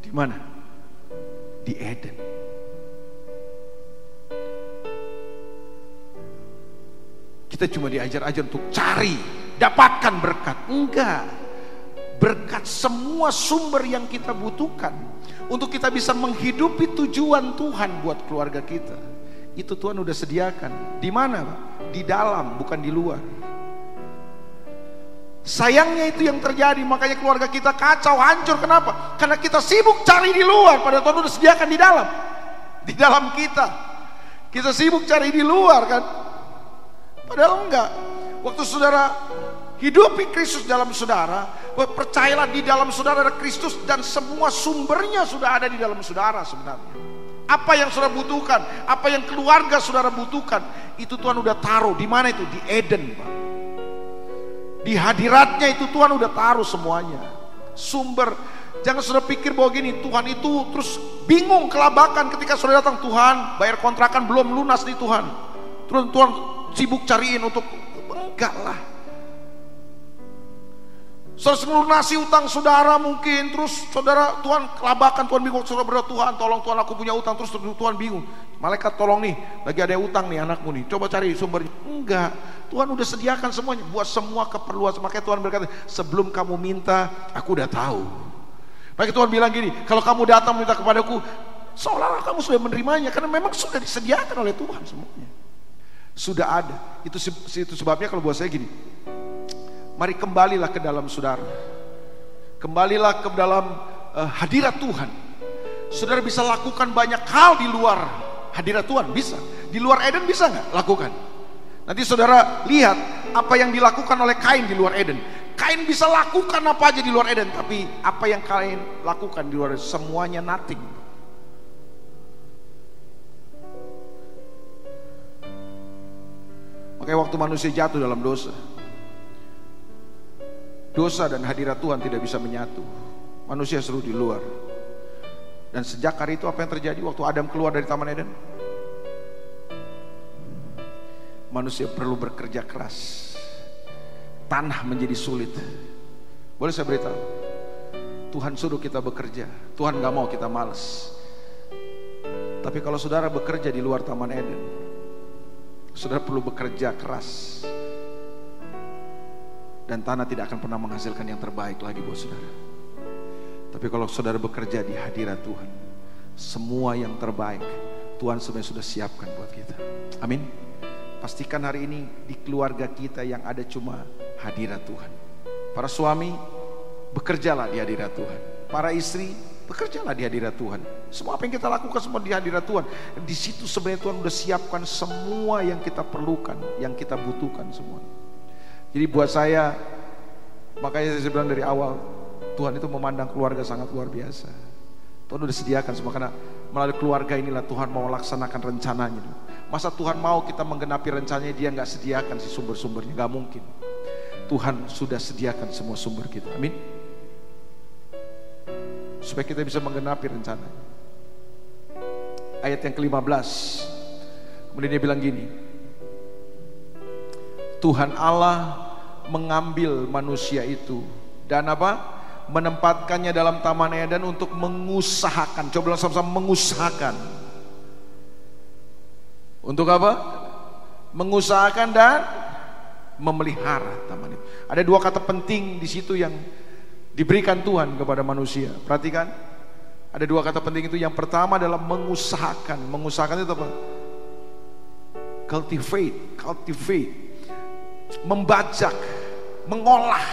Di mana? Di Eden. Kita cuma diajar ajar untuk cari, dapatkan berkat. Enggak. Berkat semua sumber yang kita butuhkan untuk kita bisa menghidupi tujuan Tuhan buat keluarga kita. Itu Tuhan udah sediakan. Di mana? Di dalam, bukan di luar. Sayangnya itu yang terjadi, makanya keluarga kita kacau, hancur. Kenapa? Karena kita sibuk cari di luar, padahal Tuhan udah sediakan di dalam. Di dalam kita. Kita sibuk cari di luar kan. Padahal enggak. Waktu saudara hidupi Kristus dalam saudara, percayalah di dalam saudara ada Kristus dan semua sumbernya sudah ada di dalam saudara sebenarnya. Apa yang saudara butuhkan, apa yang keluarga saudara butuhkan, itu Tuhan udah taruh. Di mana itu? Di Eden, Pak. Di hadiratnya itu Tuhan udah taruh semuanya. Sumber Jangan saudara pikir bahwa gini, Tuhan itu terus bingung kelabakan ketika saudara datang Tuhan, bayar kontrakan belum lunas nih Tuhan. Tuhan, Tuhan sibuk cariin untuk enggak lah Saudara melunasi utang saudara mungkin. Terus saudara Tuhan kelabakan Tuhan bingung saudara berdoa Tuhan tolong Tuhan aku punya utang. Terus Tuhan bingung malaikat tolong nih lagi ada utang nih anakmu nih coba cari sumbernya. Enggak Tuhan udah sediakan semuanya buat semua keperluan. Makanya Tuhan berkata sebelum kamu minta aku udah tahu. Makanya Tuhan bilang gini kalau kamu datang minta kepadaku seolah-olah kamu sudah menerimanya karena memang sudah disediakan oleh Tuhan semuanya. Sudah ada. Itu itu sebabnya kalau buat saya gini. Mari kembalilah ke dalam saudara. Kembalilah ke dalam uh, hadirat Tuhan. Saudara bisa lakukan banyak hal di luar hadirat Tuhan, bisa. Di luar Eden bisa nggak lakukan? Nanti saudara lihat apa yang dilakukan oleh Kain di luar Eden. Kain bisa lakukan apa aja di luar Eden, tapi apa yang Kain lakukan di luar semuanya nothing. Makanya waktu manusia jatuh dalam dosa, dosa dan hadirat Tuhan tidak bisa menyatu. Manusia seru di luar. Dan sejak hari itu apa yang terjadi waktu Adam keluar dari Taman Eden? Manusia perlu bekerja keras. Tanah menjadi sulit. Boleh saya beritahu? Tuhan suruh kita bekerja. Tuhan gak mau kita males. Tapi kalau saudara bekerja di luar Taman Eden, Saudara perlu bekerja keras. Dan tanah tidak akan pernah menghasilkan yang terbaik lagi buat saudara. Tapi kalau saudara bekerja di hadirat Tuhan, semua yang terbaik Tuhan sebenarnya sudah siapkan buat kita. Amin. Pastikan hari ini di keluarga kita yang ada cuma hadirat Tuhan. Para suami, bekerjalah di hadirat Tuhan. Para istri, bekerjalah di hadirat Tuhan. Semua apa yang kita lakukan semua di hadirat Tuhan. Di situ sebenarnya Tuhan sudah siapkan semua yang kita perlukan, yang kita butuhkan semua. Jadi buat saya, makanya saya bilang dari awal, Tuhan itu memandang keluarga sangat luar biasa. Tuhan sudah sediakan semua karena melalui keluarga inilah Tuhan mau laksanakan rencananya. Masa Tuhan mau kita menggenapi rencananya dia nggak sediakan si sumber-sumbernya, nggak mungkin. Tuhan sudah sediakan semua sumber kita. Amin. Supaya kita bisa menggenapi rencananya. Ayat yang ke-15. Kemudian dia bilang gini. Tuhan Allah mengambil manusia itu dan apa? Menempatkannya dalam taman Eden untuk mengusahakan. Coba sama-sama mengusahakan untuk apa? Mengusahakan dan memelihara taman itu. Ada dua kata penting di situ yang diberikan Tuhan kepada manusia. Perhatikan. Ada dua kata penting itu. Yang pertama adalah mengusahakan. Mengusahakan itu apa? Cultivate, cultivate. Membajak, mengolah.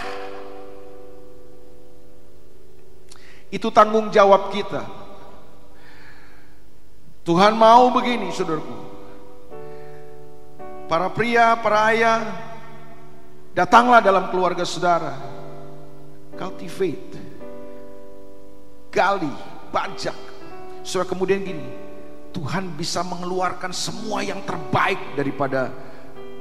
Itu tanggung jawab kita. Tuhan mau begini, saudaraku. Para pria, para ayah, datanglah dalam keluarga saudara. Cultivate. Gali, bajak. Saudara kemudian gini, Tuhan bisa mengeluarkan semua yang terbaik daripada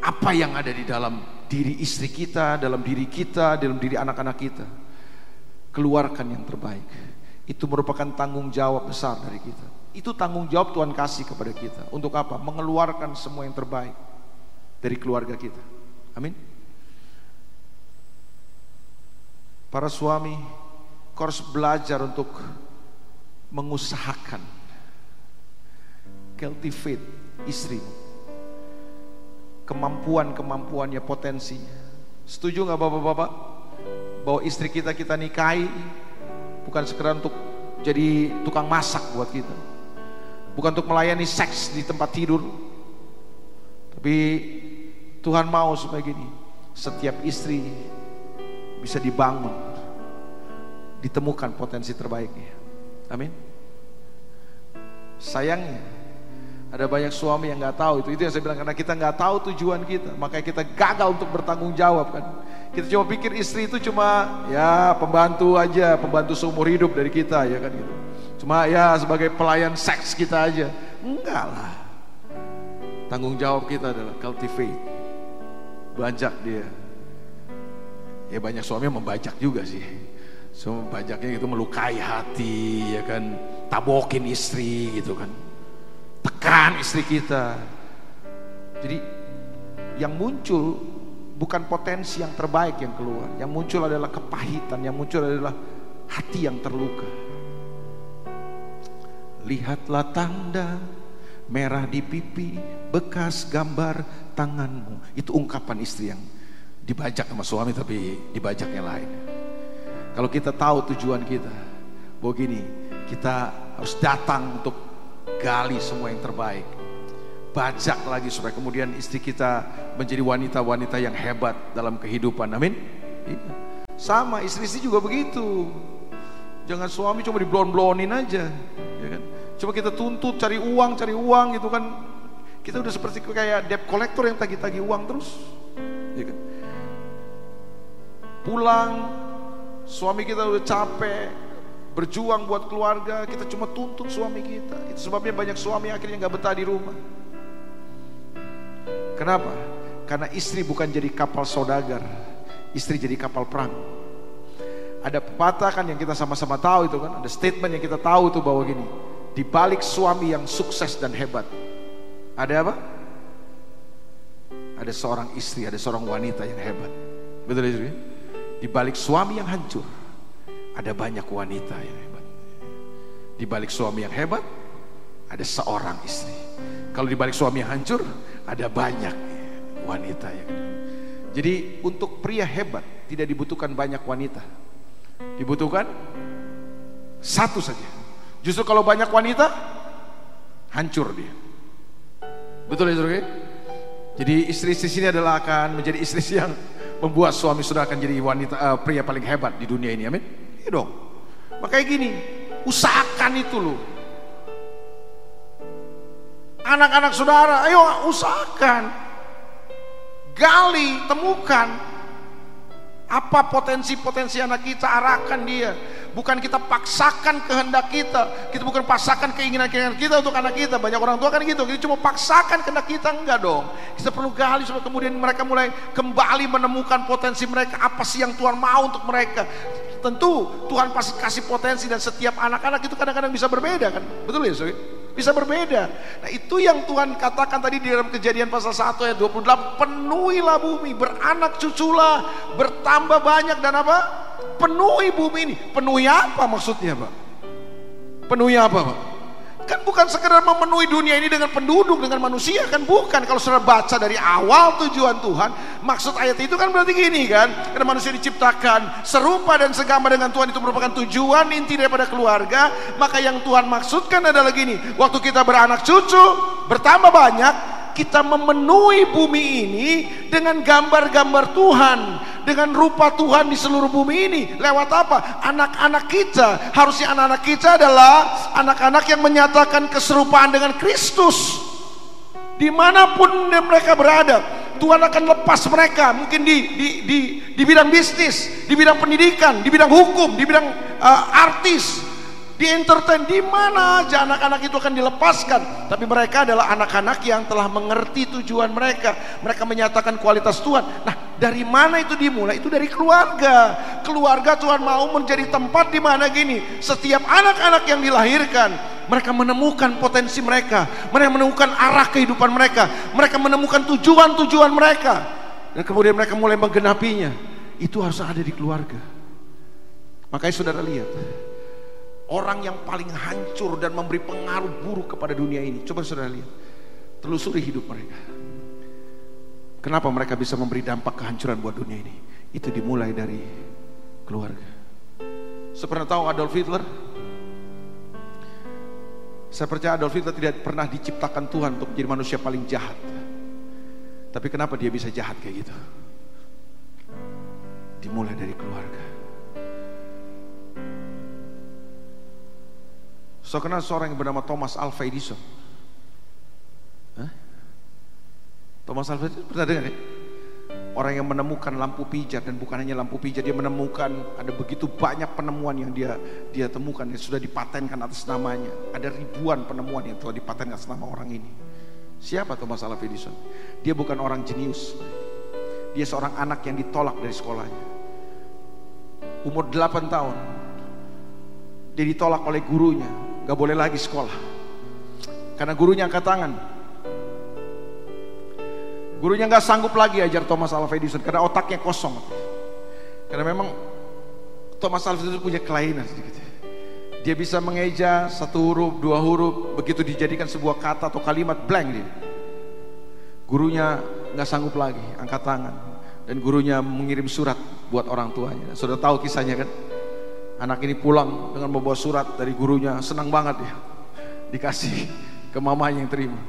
apa yang ada di dalam diri istri kita, dalam diri kita, dalam diri anak-anak kita. Keluarkan yang terbaik. Itu merupakan tanggung jawab besar dari kita. Itu tanggung jawab Tuhan kasih kepada kita. Untuk apa? Mengeluarkan semua yang terbaik dari keluarga kita. Amin. Para suami, kau harus belajar untuk mengusahakan cultivate istrimu. Kemampuan-kemampuannya, potensinya. Setuju nggak bapak-bapak? Bahwa istri kita kita nikahi bukan sekedar untuk jadi tukang masak buat kita. Bukan untuk melayani seks di tempat tidur. Tapi Tuhan mau supaya gini, setiap istri bisa dibangun, ditemukan potensi terbaiknya. Amin. Sayangnya ada banyak suami yang nggak tahu itu. Itu yang saya bilang karena kita nggak tahu tujuan kita, makanya kita gagal untuk bertanggung jawab kan. Kita cuma pikir istri itu cuma ya pembantu aja, pembantu seumur hidup dari kita ya kan gitu. Cuma ya sebagai pelayan seks kita aja. Enggak lah. Tanggung jawab kita adalah cultivate bajak dia. Ya banyak suami membajak juga sih. So bajaknya itu melukai hati, ya kan, tabokin istri gitu kan, tekan istri kita. Jadi yang muncul bukan potensi yang terbaik yang keluar, yang muncul adalah kepahitan, yang muncul adalah hati yang terluka. Lihatlah tanda merah di pipi, bekas gambar tanganmu. Itu ungkapan istri yang dibajak sama suami tapi dibajak yang lain. Kalau kita tahu tujuan kita, bahwa gini, kita harus datang untuk gali semua yang terbaik. Bajak lagi supaya kemudian istri kita menjadi wanita-wanita yang hebat dalam kehidupan. Amin. Iya. Sama istri-istri juga begitu. Jangan suami cuma diblon-blonin aja, ya kan? Coba kita tuntut cari uang, cari uang gitu kan kita udah seperti kayak debt collector yang tagih-tagih uang terus. Ya kan? Pulang, suami kita udah capek, berjuang buat keluarga, kita cuma tuntut suami kita. Itu sebabnya banyak suami akhirnya nggak betah di rumah. Kenapa? Karena istri bukan jadi kapal saudagar, istri jadi kapal perang. Ada pepatah kan yang kita sama-sama tahu itu kan, ada statement yang kita tahu tuh bahwa gini, di balik suami yang sukses dan hebat, ada apa? Ada seorang istri, ada seorang wanita yang hebat. Betul istri? Di balik suami yang hancur, ada banyak wanita yang hebat. Di balik suami yang hebat, ada seorang istri. Kalau di balik suami yang hancur, ada banyak wanita yang Jadi untuk pria hebat tidak dibutuhkan banyak wanita. Dibutuhkan satu saja. Justru kalau banyak wanita, hancur dia. Betul ya saudara? Jadi istri-istri sini adalah akan menjadi istri [laughs] yang membuat suami sudah akan jadi wanita uh, pria paling hebat di dunia ini. Amin. Iya dong. Makanya gini, usahakan itu loh. Anak-anak saudara, ayo usahakan. Gali, temukan apa potensi-potensi anak kita, arahkan dia. Bukan kita paksakan kehendak kita. Kita bukan paksakan keinginan-keinginan kita untuk anak kita. Banyak orang tua kan gitu. Kita cuma paksakan kehendak kita enggak dong. Kita perlu gali supaya kemudian mereka mulai kembali menemukan potensi mereka. Apa sih yang Tuhan mau untuk mereka tentu Tuhan pasti kasih potensi dan setiap anak-anak itu kadang-kadang bisa berbeda kan betul ya Soe? bisa berbeda. Nah itu yang Tuhan katakan tadi di dalam kejadian pasal 1 ayat 28. Penuhilah bumi, beranak cuculah, bertambah banyak dan apa? penuhi bumi ini. Penuhi apa maksudnya, Pak? Penuhi apa, Pak? Kan bukan sekedar memenuhi dunia ini dengan penduduk, dengan manusia, kan bukan. Kalau sudah baca dari awal tujuan Tuhan, maksud ayat itu kan berarti gini kan. Karena manusia diciptakan serupa dan segama dengan Tuhan itu merupakan tujuan inti daripada keluarga. Maka yang Tuhan maksudkan adalah gini. Waktu kita beranak cucu, bertambah banyak, kita memenuhi bumi ini dengan gambar-gambar Tuhan dengan rupa Tuhan di seluruh bumi ini. Lewat apa? anak-anak kita. Harusnya anak-anak kita adalah anak-anak yang menyatakan keserupaan dengan Kristus. Di mana pun mereka berada Tuhan akan lepas mereka. Mungkin di, di, di, di bidang bisnis di bidang pendidikan di bidang hukum di bidang uh, artis di entertain di mana aja anak-anak itu akan dilepaskan. Tapi mereka adalah anak-anak yang telah mengerti tujuan mereka. Mereka menyatakan kualitas Tuhan. Nah dari mana itu dimulai? Itu dari keluarga. Keluarga Tuhan mau menjadi tempat di mana gini. Setiap anak-anak yang dilahirkan mereka menemukan potensi mereka. Mereka menemukan arah kehidupan mereka. Mereka menemukan tujuan-tujuan mereka. Dan kemudian mereka mulai menggenapinya. Itu harus ada di keluarga. Makanya saudara lihat Orang yang paling hancur dan memberi pengaruh buruk kepada dunia ini. Coba saudara lihat. Telusuri hidup mereka. Kenapa mereka bisa memberi dampak kehancuran buat dunia ini? Itu dimulai dari keluarga. Saya pernah tahu Adolf Hitler? Saya percaya Adolf Hitler tidak pernah diciptakan Tuhan untuk menjadi manusia paling jahat. Tapi kenapa dia bisa jahat kayak gitu? Dimulai dari keluarga. Saya kenal seorang yang bernama Thomas Alva Edison. Hah? Thomas Alva Edison pernah dengar ya? Orang yang menemukan lampu pijat dan bukan hanya lampu pijat, dia menemukan ada begitu banyak penemuan yang dia dia temukan yang sudah dipatenkan atas namanya. Ada ribuan penemuan yang telah dipatenkan atas nama orang ini. Siapa Thomas Alva Edison? Dia bukan orang jenius. Dia seorang anak yang ditolak dari sekolahnya. Umur 8 tahun. Dia ditolak oleh gurunya Gak boleh lagi sekolah. Karena gurunya angkat tangan. Gurunya gak sanggup lagi ajar Thomas Alva Edison karena otaknya kosong. Karena memang Thomas Alva Edison punya kelainan sedikit. Dia bisa mengeja satu huruf, dua huruf, begitu dijadikan sebuah kata atau kalimat blank dia. Gurunya gak sanggup lagi, angkat tangan. Dan gurunya mengirim surat buat orang tuanya. Sudah tahu kisahnya kan? Anak ini pulang dengan membawa surat dari gurunya, senang banget ya. Dikasih ke mamanya yang terima.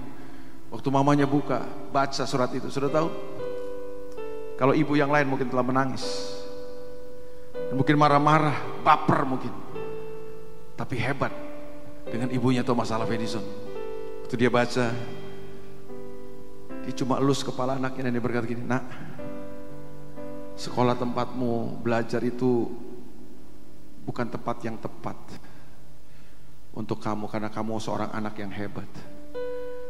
Waktu mamanya buka, baca surat itu, sudah tahu? Kalau ibu yang lain mungkin telah menangis. mungkin marah-marah, baper mungkin. Tapi hebat dengan ibunya Thomas Alva Edison. Waktu dia baca, dia cuma elus kepala anaknya dan dia berkata gini, nak, sekolah tempatmu belajar itu bukan tempat yang tepat untuk kamu karena kamu seorang anak yang hebat.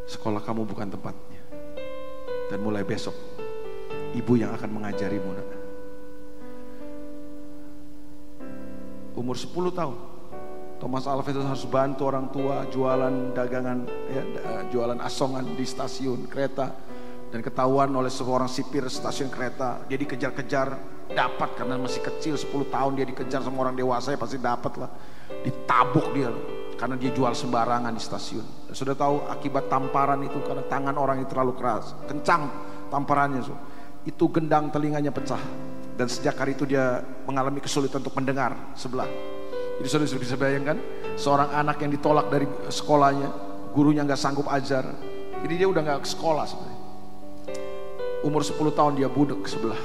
Sekolah kamu bukan tempatnya. Dan mulai besok ibu yang akan mengajarimu nak. Umur 10 tahun Thomas Alva itu harus bantu orang tua jualan dagangan ya, jualan asongan di stasiun kereta dan ketahuan oleh seorang sipir stasiun kereta dia dikejar-kejar dapat. Karena masih kecil 10 tahun dia dikejar sama orang dewasa ya pasti dapat lah. Ditabuk dia karena dia jual sembarangan di stasiun. Sudah tahu akibat tamparan itu karena tangan orang itu terlalu keras. Kencang tamparannya so. itu gendang telinganya pecah. Dan sejak hari itu dia mengalami kesulitan untuk mendengar sebelah. Jadi sudah bisa bayangkan seorang anak yang ditolak dari sekolahnya gurunya nggak sanggup ajar. Jadi dia udah nggak sekolah sebenarnya Umur 10 tahun dia budek sebelah.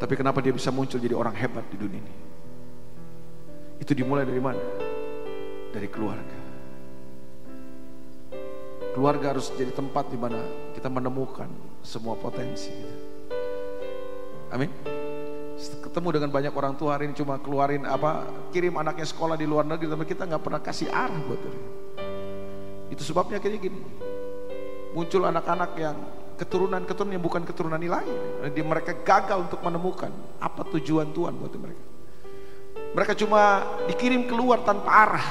Tapi kenapa dia bisa muncul jadi orang hebat di dunia ini? Itu dimulai dari mana? Dari keluarga. Keluarga harus jadi tempat di mana kita menemukan semua potensi kita. Amin. Ketemu dengan banyak orang tua hari ini cuma keluarin apa, kirim anaknya sekolah di luar negeri, tapi kita nggak pernah kasih arah buat dia. Itu sebabnya kayak gini. Muncul anak-anak yang keturunan-keturunan yang bukan keturunan ilahi. Jadi mereka gagal untuk menemukan apa tujuan Tuhan buat mereka. Mereka cuma dikirim keluar tanpa arah.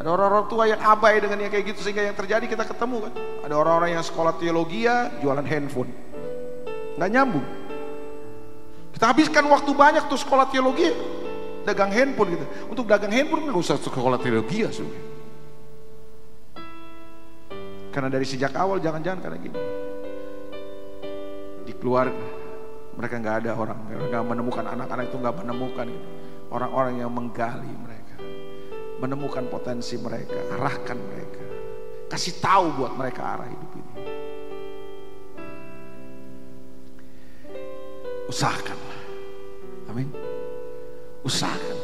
Ada orang-orang tua yang abai dengan yang kayak gitu sehingga yang terjadi kita ketemu kan. Ada orang-orang yang sekolah teologi ya jualan handphone. Nggak nyambung. Kita habiskan waktu banyak tuh sekolah teologi dagang handphone gitu. Untuk dagang handphone nggak usah sekolah teologi ya sudah. Karena dari sejak awal jangan-jangan karena gini. Di keluarga mereka nggak ada orang nggak menemukan anak-anak itu nggak menemukan gitu. orang-orang yang menggali mereka, menemukan potensi mereka, arahkan mereka, kasih tahu buat mereka arah hidup ini. Usahakanlah, amin. Usahakan.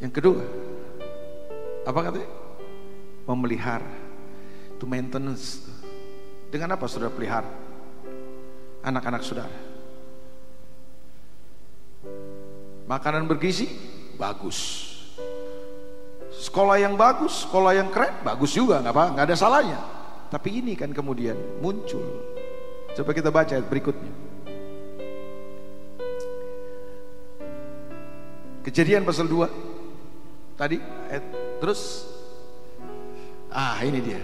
Yang kedua, apa katanya? Memelihara, to maintenance. Dengan apa saudara pelihara? Anak-anak saudara. Makanan bergizi, bagus. Sekolah yang bagus, sekolah yang keren, bagus juga, nggak apa, nggak ada salahnya. Tapi ini kan kemudian muncul. Coba kita baca berikutnya. Kejadian pasal 2 Tadi ayat, terus? Ah ini dia.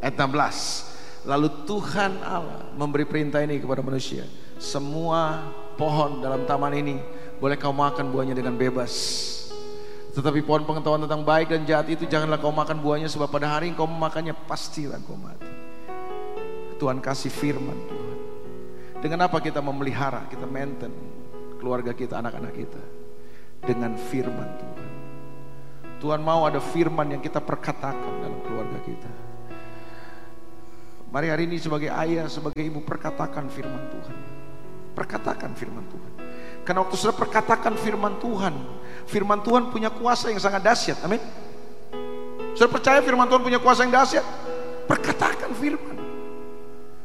Ayat 16 Lalu Tuhan Allah memberi perintah ini kepada manusia. Semua pohon dalam taman ini Boleh kau makan buahnya dengan bebas. Tetapi pohon pengetahuan tentang baik dan jahat itu Janganlah kau makan buahnya Sebab pada hari kau memakannya Pastilah kau mati. Tuhan kasih firman Tuhan. Dengan apa kita memelihara Kita maintain keluarga kita, anak-anak kita? Dengan firman Tuhan Tuhan mau ada firman yang kita perkatakan dalam keluarga kita. Mari hari ini sebagai ayah, sebagai ibu perkatakan firman Tuhan. Perkatakan firman Tuhan. Karena waktu sudah perkatakan firman Tuhan, firman Tuhan punya kuasa yang sangat dahsyat. Amin. Sudah percaya firman Tuhan punya kuasa yang dahsyat? Perkatakan firman.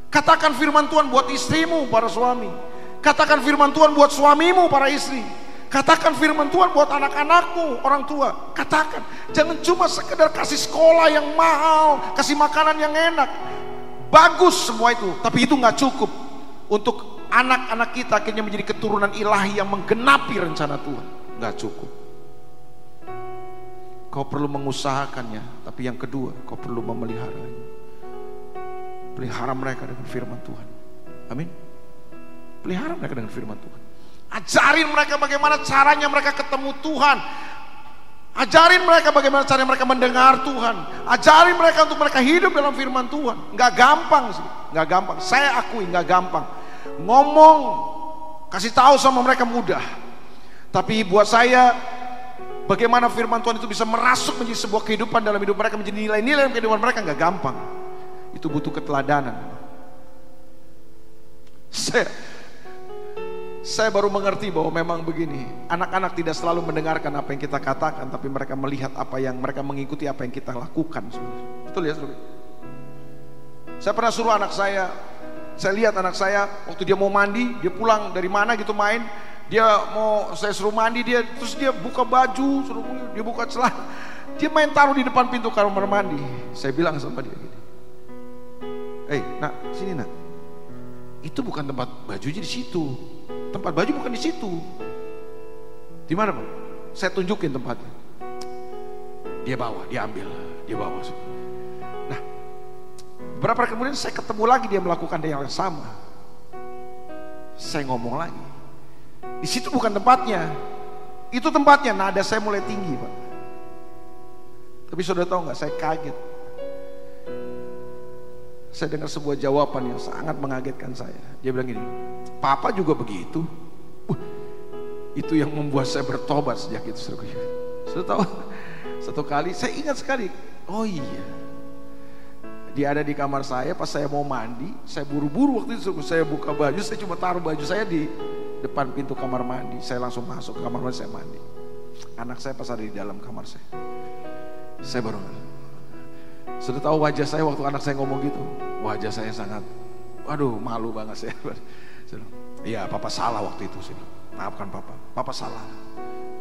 Katakan firman Tuhan buat istrimu, para suami. Katakan firman Tuhan buat suamimu, para istri. Katakan firman Tuhan buat anak-anakmu, orang tua. Katakan. Jangan cuma sekedar kasih sekolah yang mahal, kasih makanan yang enak. Bagus semua itu, tapi itu nggak cukup untuk anak-anak kita akhirnya menjadi keturunan ilahi yang menggenapi rencana Tuhan. Nggak cukup. Kau perlu mengusahakannya, tapi yang kedua, kau perlu memeliharanya. Pelihara mereka dengan firman Tuhan. Amin. Pelihara mereka dengan firman Tuhan. Ajarin mereka bagaimana caranya mereka ketemu Tuhan. Ajarin mereka bagaimana caranya mereka mendengar Tuhan. Ajarin mereka untuk mereka hidup dalam firman Tuhan. Nggak gampang sih, nggak gampang. Saya akui nggak gampang. Ngomong, kasih tahu sama mereka mudah. Tapi buat saya, bagaimana firman Tuhan itu bisa merasuk menjadi sebuah kehidupan dalam hidup mereka, menjadi nilai-nilai dalam kehidupan mereka nggak gampang. Itu butuh keteladanan. Saya saya baru mengerti bahwa memang begini, anak-anak tidak selalu mendengarkan apa yang kita katakan, tapi mereka melihat apa yang mereka mengikuti apa yang kita lakukan. Betul ya, saudara? Saya pernah suruh anak saya, saya lihat anak saya waktu dia mau mandi, dia pulang dari mana gitu main, dia mau saya suruh mandi dia, terus dia buka baju, suruh dia buka celana, dia main taruh di depan pintu kamar mandi. Saya bilang sama dia gini, eh nak sini nak, itu bukan tempat bajunya di situ Tempat baju bukan di situ. Di mana, Pak? Saya tunjukin tempatnya. Dia bawa, dia ambil, dia bawa. Nah, berapa kemudian saya ketemu lagi dia melakukan yang sama. Saya ngomong lagi. Di situ bukan tempatnya. Itu tempatnya. Nada saya mulai tinggi, Pak. Tapi sudah tahu nggak? Saya kaget. Saya dengar sebuah jawaban yang sangat mengagetkan saya. Dia bilang gini, Papa juga begitu. Uh, itu yang membuat saya bertobat sejak itu. Sudah tahu? Satu kali saya ingat sekali, oh iya. Dia ada di kamar saya pas saya mau mandi, saya buru-buru waktu itu saya buka baju, saya cuma taruh baju saya di depan pintu kamar mandi. Saya langsung masuk ke kamar mandi, saya mandi. Anak saya pas ada di dalam kamar saya. Saya baru sudah tahu wajah saya waktu anak saya ngomong gitu. Wajah saya sangat, waduh malu banget saya. Iya, papa salah waktu itu sih. Maafkan papa, papa salah.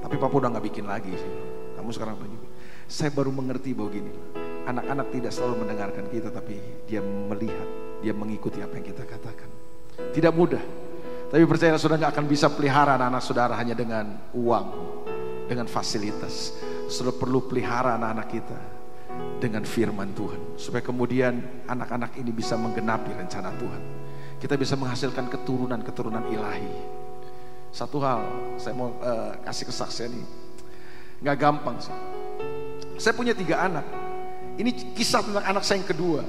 Tapi papa udah nggak bikin lagi sih. Kamu sekarang tunjuk. Saya baru mengerti bahwa gini, anak-anak tidak selalu mendengarkan kita, tapi dia melihat, dia mengikuti apa yang kita katakan. Tidak mudah, tapi percaya saudara nggak akan bisa pelihara anak-anak saudara hanya dengan uang, dengan fasilitas. Saudara perlu pelihara anak-anak kita dengan firman Tuhan, supaya kemudian anak-anak ini bisa menggenapi rencana Tuhan. Kita bisa menghasilkan keturunan-keturunan ilahi. Satu hal, saya mau uh, kasih kesaksian ini, nggak gampang sih. Saya punya tiga anak. Ini kisah tentang anak saya yang kedua.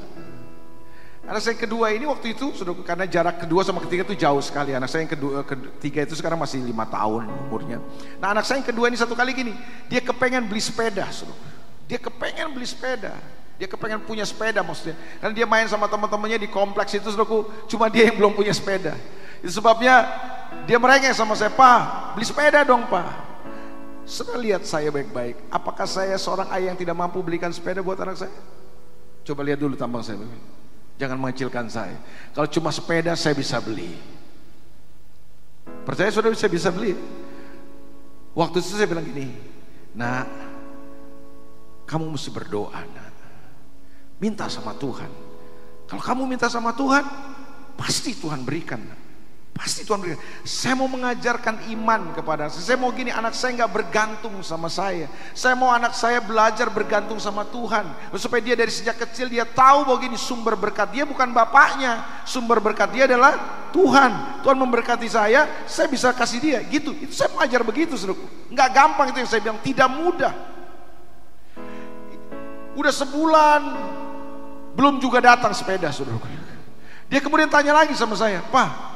Anak saya yang kedua ini waktu itu sudah karena jarak kedua sama ketiga itu jauh sekali. Anak saya yang kedua, ketiga itu sekarang masih lima tahun umurnya. Nah anak saya yang kedua ini satu kali gini, dia kepengen beli sepeda, suruh. Dia kepengen beli sepeda. Dia kepengen punya sepeda maksudnya. Karena dia main sama teman-temannya di kompleks itu saudaraku, cuma dia yang belum punya sepeda. Itu sebabnya dia merengek sama saya, Pak, beli sepeda dong Pak. Sudah lihat saya baik-baik. Apakah saya seorang ayah yang tidak mampu belikan sepeda buat anak saya? Coba lihat dulu tampang saya. Jangan mengecilkan saya. Kalau cuma sepeda saya bisa beli. Percaya sudah bisa bisa beli. Waktu itu saya bilang gini, nak, kamu mesti berdoa, nak. Minta sama Tuhan. Kalau kamu minta sama Tuhan, pasti Tuhan berikan. Pasti Tuhan berikan. Saya mau mengajarkan iman kepada saya. Saya mau gini, anak saya nggak bergantung sama saya. Saya mau anak saya belajar bergantung sama Tuhan. Supaya dia dari sejak kecil dia tahu bahwa gini sumber berkat dia bukan bapaknya. Sumber berkat dia adalah Tuhan. Tuhan memberkati saya, saya bisa kasih dia. Gitu. Itu saya mengajar begitu, saudaraku. Nggak gampang itu yang saya bilang, tidak mudah. Udah sebulan, belum juga datang sepeda, saudaraku. Dia kemudian tanya lagi sama saya, Pak,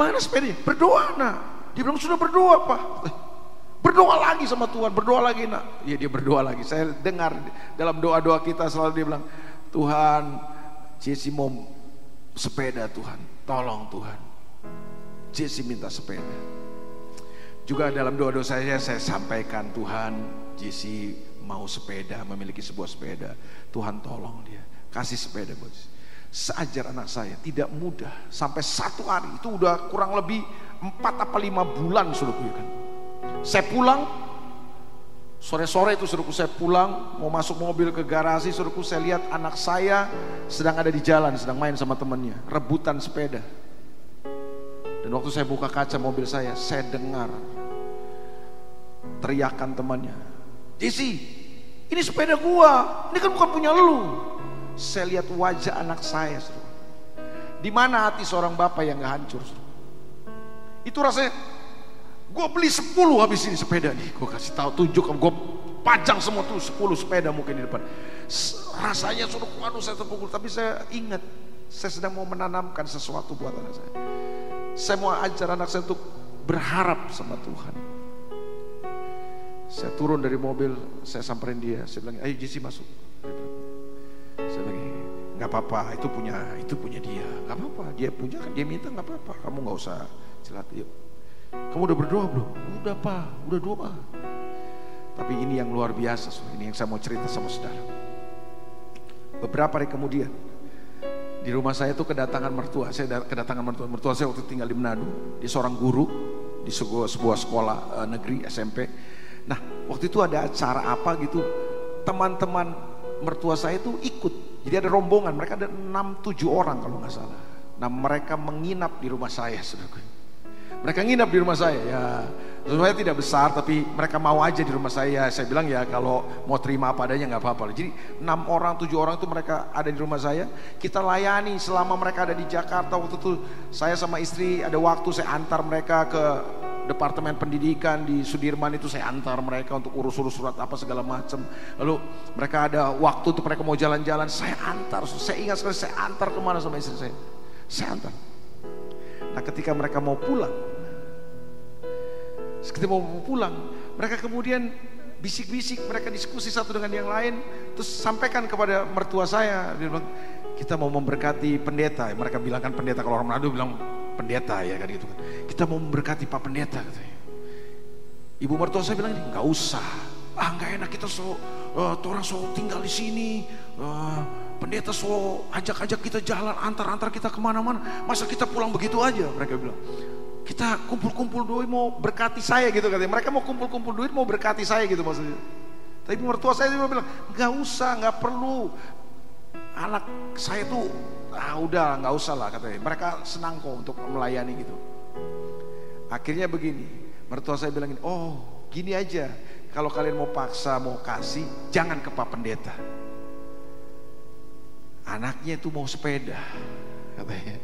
Mana sepeda? Berdoa nak. Dia bilang sudah berdoa pak. Berdoa lagi sama Tuhan, berdoa lagi nak. Ya dia berdoa lagi. Saya dengar dalam doa-doa kita selalu dia bilang, Tuhan, Jesse mau sepeda Tuhan, tolong Tuhan. Jesse minta sepeda. Juga dalam doa-doa saya saya sampaikan Tuhan, Jesse mau sepeda, memiliki sebuah sepeda. Tuhan tolong dia, kasih sepeda Jesse seajar anak saya tidak mudah. Sampai satu hari itu udah kurang lebih empat apa lima bulan sudah kan? Saya pulang sore-sore itu suruhku saya pulang mau masuk mobil ke garasi suruhku saya lihat anak saya sedang ada di jalan sedang main sama temennya rebutan sepeda. Dan waktu saya buka kaca mobil saya saya dengar teriakan temannya Jesse ini sepeda gua ini kan bukan punya lu saya lihat wajah anak saya, Di mana hati seorang bapak yang gak hancur, Itu rasanya, gue beli 10 habis ini sepeda nih. Gue kasih tahu, tunjuk, gue pajang semua tuh 10 sepeda mungkin di depan. Rasanya suruh waduh saya terpukul, tapi saya ingat, saya sedang mau menanamkan sesuatu buat anak saya. Saya mau ajar anak saya untuk berharap sama Tuhan. Saya turun dari mobil, saya samperin dia, saya bilang, ayo Jesse masuk. Saya nggak apa-apa itu punya itu punya dia. Nggak apa-apa dia punya kan dia minta nggak apa-apa. Kamu nggak usah celat yuk. Kamu udah berdoa belum? Udah pak udah doa. Tapi ini yang luar biasa ini yang saya mau cerita sama saudara. Beberapa hari kemudian di rumah saya itu kedatangan mertua. Saya kedatangan mertua. Mertua saya waktu tinggal di Manado. Di seorang guru di sebuah, sebuah sekolah uh, negeri SMP nah waktu itu ada acara apa gitu? Teman-teman mertua saya itu ikut. Jadi ada rombongan, mereka ada 6-7 orang kalau nggak salah. Nah mereka menginap di rumah saya, saudara. Mereka nginap di rumah saya, ya sebenarnya tidak besar tapi mereka mau aja di rumah saya. Saya bilang ya kalau mau terima apa adanya nggak apa-apa. Jadi enam orang, tujuh orang itu mereka ada di rumah saya. Kita layani selama mereka ada di Jakarta. Waktu itu saya sama istri ada waktu saya antar mereka ke departemen pendidikan di Sudirman itu saya antar mereka untuk urus-urus surat apa segala macam. Lalu mereka ada waktu untuk mereka mau jalan-jalan, saya antar. Saya ingat sekali saya antar ke mana sama istri saya. Saya antar. Nah ketika mereka mau pulang, ketika mau pulang, mereka kemudian bisik-bisik, mereka diskusi satu dengan yang lain, terus sampaikan kepada mertua saya, dia bilang, kita mau memberkati pendeta. Mereka bilang kan pendeta, kalau orang Manado bilang pendeta ya kan gitu kan. Kita mau memberkati Pak Pendeta katanya. Ibu mertua saya bilang, nggak usah. Ah nggak enak kita so, uh, orang so tinggal di sini. Uh, pendeta so ajak-ajak kita jalan antar-antar kita ke mana-mana. Masa kita pulang begitu aja? Mereka bilang kita kumpul-kumpul duit mau berkati saya gitu katanya. Mereka mau kumpul-kumpul duit mau berkati saya gitu maksudnya. Tapi mertua saya bilang, nggak usah, nggak perlu. Anak saya tuh, ah udah nggak usah lah katanya. Mereka senang kok untuk melayani gitu. Akhirnya begini, mertua saya bilang gini, oh gini aja. Kalau kalian mau paksa, mau kasih, jangan ke Pak Pendeta. Anaknya itu mau sepeda, katanya.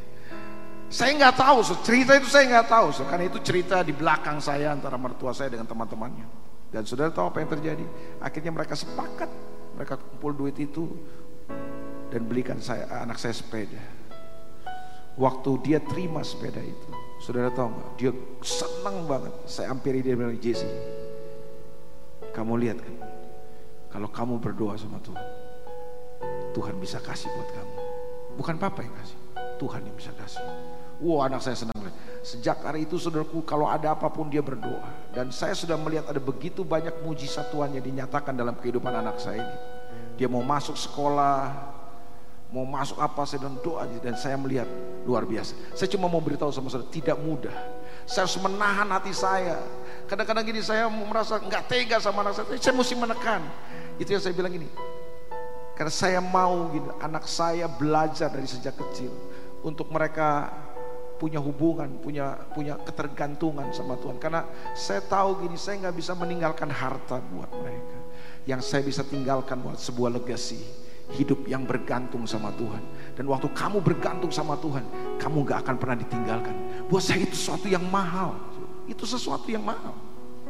Saya nggak tahu, so. cerita itu saya nggak tahu, so. karena itu cerita di belakang saya antara mertua saya dengan teman-temannya. Dan saudara tahu apa yang terjadi? Akhirnya mereka sepakat, mereka kumpul duit itu dan belikan saya anak saya sepeda. Waktu dia terima sepeda itu, saudara tahu nggak? Dia senang banget. Saya hampiri dia bilang Jesse, kamu lihat kan, kalau kamu berdoa sama Tuhan, Tuhan bisa kasih buat kamu. Bukan papa yang kasih, Tuhan yang bisa kasih. Wah anak saya senang. Sejak hari itu saudaraku kalau ada apa pun dia berdoa. Dan saya sudah melihat ada begitu banyak mujizat Tuhan yang dinyatakan dalam kehidupan anak saya ini. Dia mau masuk sekolah, mau masuk apa saya dan doa dan saya melihat luar biasa. Saya cuma mau beritahu sama saudara tidak mudah. Saya harus menahan hati saya. Kadang-kadang gini saya merasa nggak tega sama anak saya. Saya mesti menekan. Itu yang saya bilang gini. Karena saya mau gitu, anak saya belajar dari sejak kecil untuk mereka punya hubungan, punya punya ketergantungan sama Tuhan. Karena saya tahu gini, saya nggak bisa meninggalkan harta buat mereka. Yang saya bisa tinggalkan buat sebuah legacy hidup yang bergantung sama Tuhan. Dan waktu kamu bergantung sama Tuhan, kamu gak akan pernah ditinggalkan. Buat saya itu sesuatu yang mahal. Itu sesuatu yang mahal.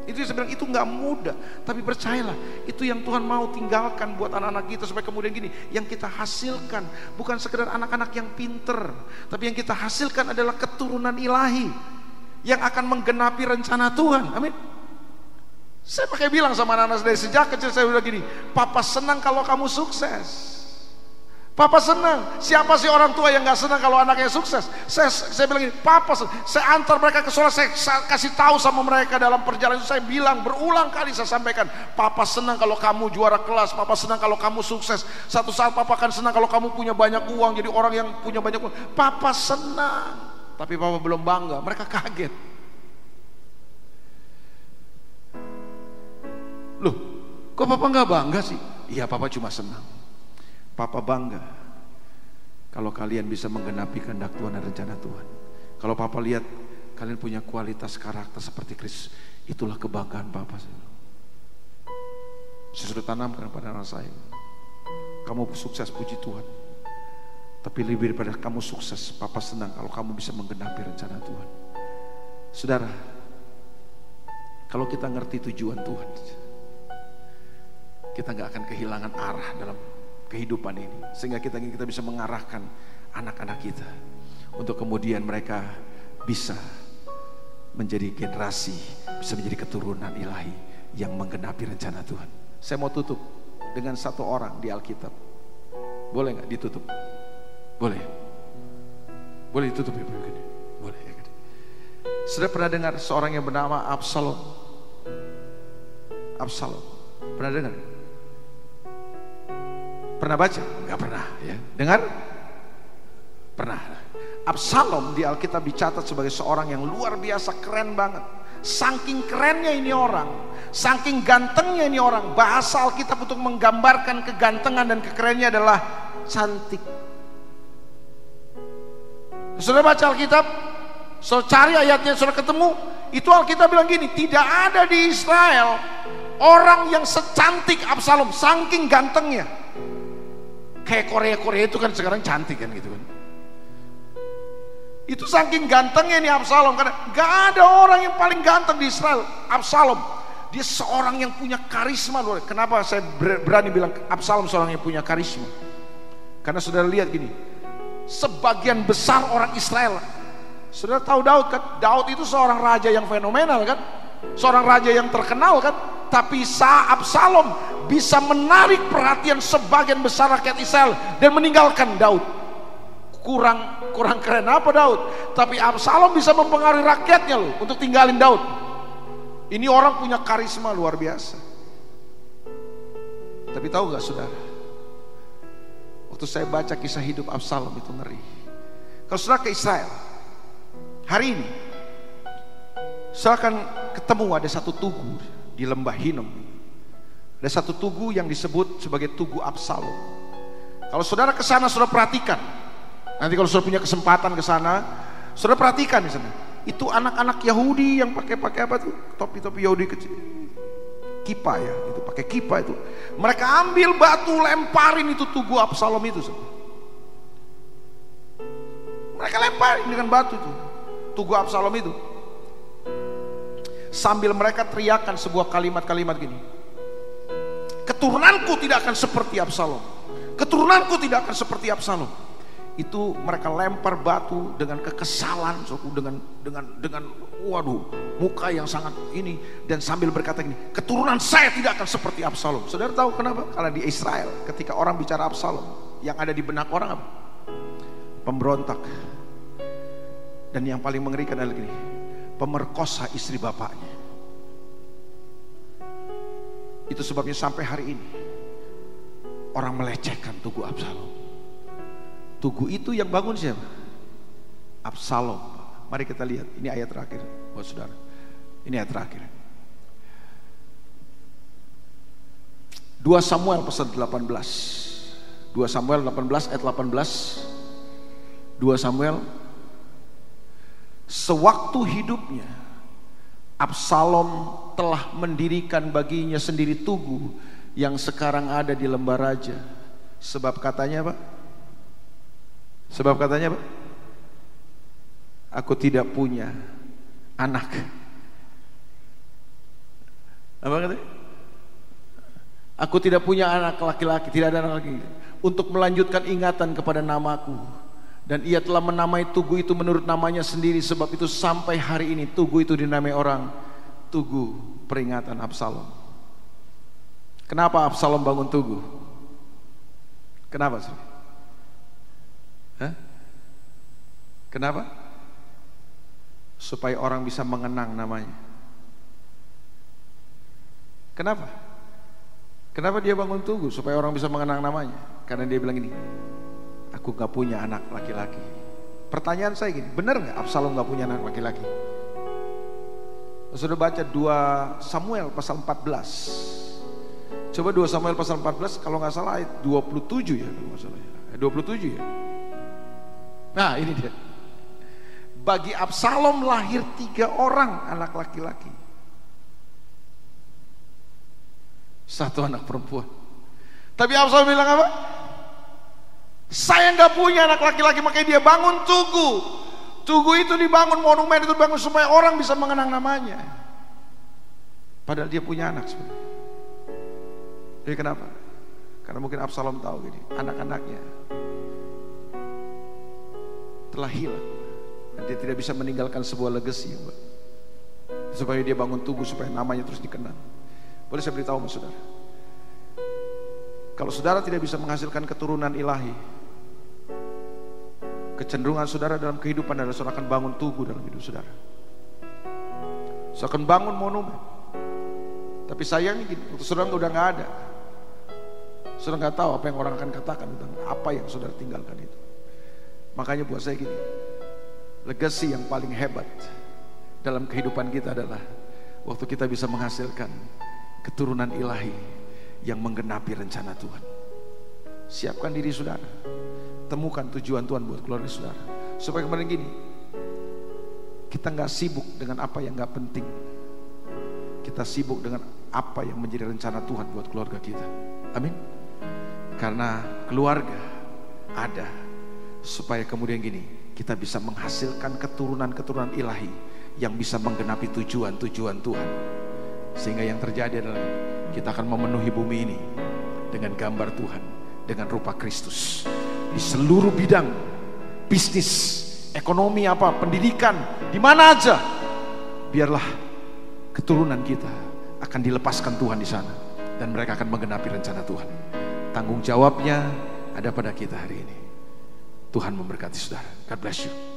Itu saya bilang itu nggak mudah, tapi percayalah itu yang Tuhan mau tinggalkan buat anak-anak kita supaya kemudian gini, yang kita hasilkan bukan sekedar anak-anak yang pinter, tapi yang kita hasilkan adalah keturunan ilahi yang akan menggenapi rencana Tuhan. Amin. Saya pakai bilang sama anak-anak dari sejak kecil saya udah gini, Papa senang kalau kamu sukses. Papa senang. Siapa sih orang tua yang nggak senang kalau anaknya sukses? Saya, saya bilang ini, Papa senang. Saya antar mereka ke sekolah, saya, saya kasih tahu sama mereka dalam perjalanan itu. Saya bilang berulang kali saya sampaikan, Papa senang kalau kamu juara kelas. Papa senang kalau kamu sukses. Satu saat Papa akan senang kalau kamu punya banyak uang. Jadi orang yang punya banyak uang. Papa senang. Tapi Papa belum bangga. Mereka kaget. Loh, kok Papa nggak bangga sih? Iya, Papa cuma senang. Papa bangga kalau kalian bisa menggenapi kehendak Tuhan dan rencana Tuhan. Kalau Papa lihat kalian punya kualitas karakter seperti Kristus, itulah kebanggaan Papa. Saya sudah tanamkan pada anak saya. Kamu sukses puji Tuhan. Tapi lebih daripada kamu sukses, Papa senang kalau kamu bisa menggenapi rencana Tuhan. Saudara, kalau kita ngerti tujuan Tuhan, kita nggak akan kehilangan arah dalam kehidupan ini sehingga kita kita bisa mengarahkan anak-anak kita untuk kemudian mereka bisa menjadi generasi bisa menjadi keturunan ilahi yang menggenapi rencana Tuhan. Saya mau tutup dengan satu orang di Alkitab. Boleh nggak ditutup? Boleh. Boleh ditutup ya begini. Boleh ya. Sudah pernah dengar seorang yang bernama Absalom? Absalom. Pernah dengar? Pernah baca? Enggak pernah ya. Dengar? Pernah. Absalom di Alkitab dicatat sebagai seorang yang luar biasa keren banget. Saking kerennya ini orang, saking gantengnya ini orang, bahasa Alkitab untuk menggambarkan kegantengan dan kekerennya adalah cantik. Sudah baca Alkitab? So cari ayatnya sudah ketemu, itu Alkitab bilang gini, tidak ada di Israel orang yang secantik Absalom, saking gantengnya kayak Korea-Korea itu kan sekarang cantik kan gitu kan. Itu saking gantengnya nih Absalom karena gak ada orang yang paling ganteng di Israel Absalom. Dia seorang yang punya karisma luar. Kenapa saya berani bilang Absalom seorang yang punya karisma? Karena sudah lihat gini sebagian besar orang Israel sudah tahu Daud kan? Daud itu seorang raja yang fenomenal kan seorang raja yang terkenal kan Tapi Sa Absalom bisa menarik perhatian sebagian besar rakyat Israel dan meninggalkan Daud. Kurang kurang keren apa Daud? Tapi Absalom bisa mempengaruhi rakyatnya loh untuk tinggalin Daud. Ini orang punya karisma luar biasa. Tapi tahu gak saudara? Waktu saya baca kisah hidup Absalom itu ngeri. Kalau saudara ke Israel, hari ini, saya akan ketemu ada satu tugu di lembah Hinom. Ada satu tugu yang disebut sebagai tugu Absalom. Kalau saudara ke sana, saudara perhatikan. Nanti kalau saudara punya kesempatan ke sana, saudara perhatikan di sana. Itu anak-anak Yahudi yang pakai-pakai apa tuh? Topi-topi Yahudi kecil. Kipa ya, itu pakai kipa itu. Mereka ambil batu lemparin itu tugu Absalom itu. Mereka lemparin dengan batu itu. Tugu Absalom itu. Sambil mereka teriakan sebuah kalimat-kalimat gini. Keturunanku tidak akan seperti Absalom. Keturunanku tidak akan seperti Absalom. Itu mereka lempar batu dengan kekesalan dengan dengan dengan waduh muka yang sangat ini. Dan sambil berkata ini keturunan saya tidak akan seperti Absalom. Saudara tahu kenapa? Karena di Israel ketika orang bicara Absalom yang ada di benak orang apa? Pemberontak. Dan yang paling mengerikan adalah gini pemerkosa istri bapaknya itu sebabnya sampai hari ini orang melecehkan tugu Absalom Tugu itu yang bangun siapa? Absalom. Mari kita lihat, ini ayat terakhir buat saudara. Ini ayat terakhir. 2 Samuel pasal 18. 2 Samuel 18 ayat 18. 2 Samuel Sewaktu hidupnya Absalom telah mendirikan baginya sendiri tugu yang sekarang ada di lembah raja. Sebab katanya Pak, Sebab katanya apa? Aku tidak punya anak. Apa katanya? Aku tidak punya anak laki-laki, tidak ada anak laki untuk melanjutkan ingatan kepada namaku. Dan ia telah menamai tugu itu menurut namanya sendiri sebab itu sampai hari ini tugu itu dinamai orang tugu peringatan Absalom. Kenapa Absalom bangun tugu? Kenapa sih? Kenapa? Supaya orang bisa mengenang namanya. Kenapa? Kenapa dia bangun tugu supaya orang bisa mengenang namanya? Karena dia bilang ini, aku gak punya anak laki-laki. Pertanyaan saya gini, benar nggak Absalom gak punya anak laki-laki? Sudah baca 2 Samuel pasal 14. Coba 2 Samuel pasal 14 kalau nggak salah ayat 27 ya kalau salah ya. 27 ya. Nah ini dia. Bagi Absalom lahir tiga orang anak laki-laki. Satu anak perempuan. Tapi Absalom bilang apa? Saya nggak punya anak laki-laki, makanya dia bangun tugu. Tugu itu dibangun, monumen itu dibangun supaya orang bisa mengenang namanya. Padahal dia punya anak sebenarnya. Jadi kenapa? Karena mungkin Absalom tahu gini, anak-anaknya telah hilang dan dia tidak bisa meninggalkan sebuah legacy supaya dia bangun tubuh supaya namanya terus dikenal boleh saya beritahu mas saudara kalau saudara tidak bisa menghasilkan keturunan ilahi kecenderungan saudara dalam kehidupan adalah saudara akan bangun tugu dalam hidup saudara. Saudara akan bangun monumen. Tapi sayangnya waktu saudara udah nggak ada. Saudara nggak tahu apa yang orang akan katakan tentang apa yang saudara tinggalkan itu. Makanya buat saya gini, legasi yang paling hebat dalam kehidupan kita adalah waktu kita bisa menghasilkan keturunan ilahi yang menggenapi rencana Tuhan. Siapkan diri saudara, temukan tujuan Tuhan buat keluarga saudara. Supaya kemarin gini, kita nggak sibuk dengan apa yang nggak penting. Kita sibuk dengan apa yang menjadi rencana Tuhan buat keluarga kita. Amin. Karena keluarga ada supaya kemudian gini kita bisa menghasilkan keturunan-keturunan ilahi yang bisa menggenapi tujuan-tujuan Tuhan sehingga yang terjadi adalah kita akan memenuhi bumi ini dengan gambar Tuhan dengan rupa Kristus di seluruh bidang bisnis ekonomi apa pendidikan di mana aja biarlah keturunan kita akan dilepaskan Tuhan di sana dan mereka akan menggenapi rencana Tuhan. Tanggung jawabnya ada pada kita hari ini. Tuhan memberkati saudara. God bless you.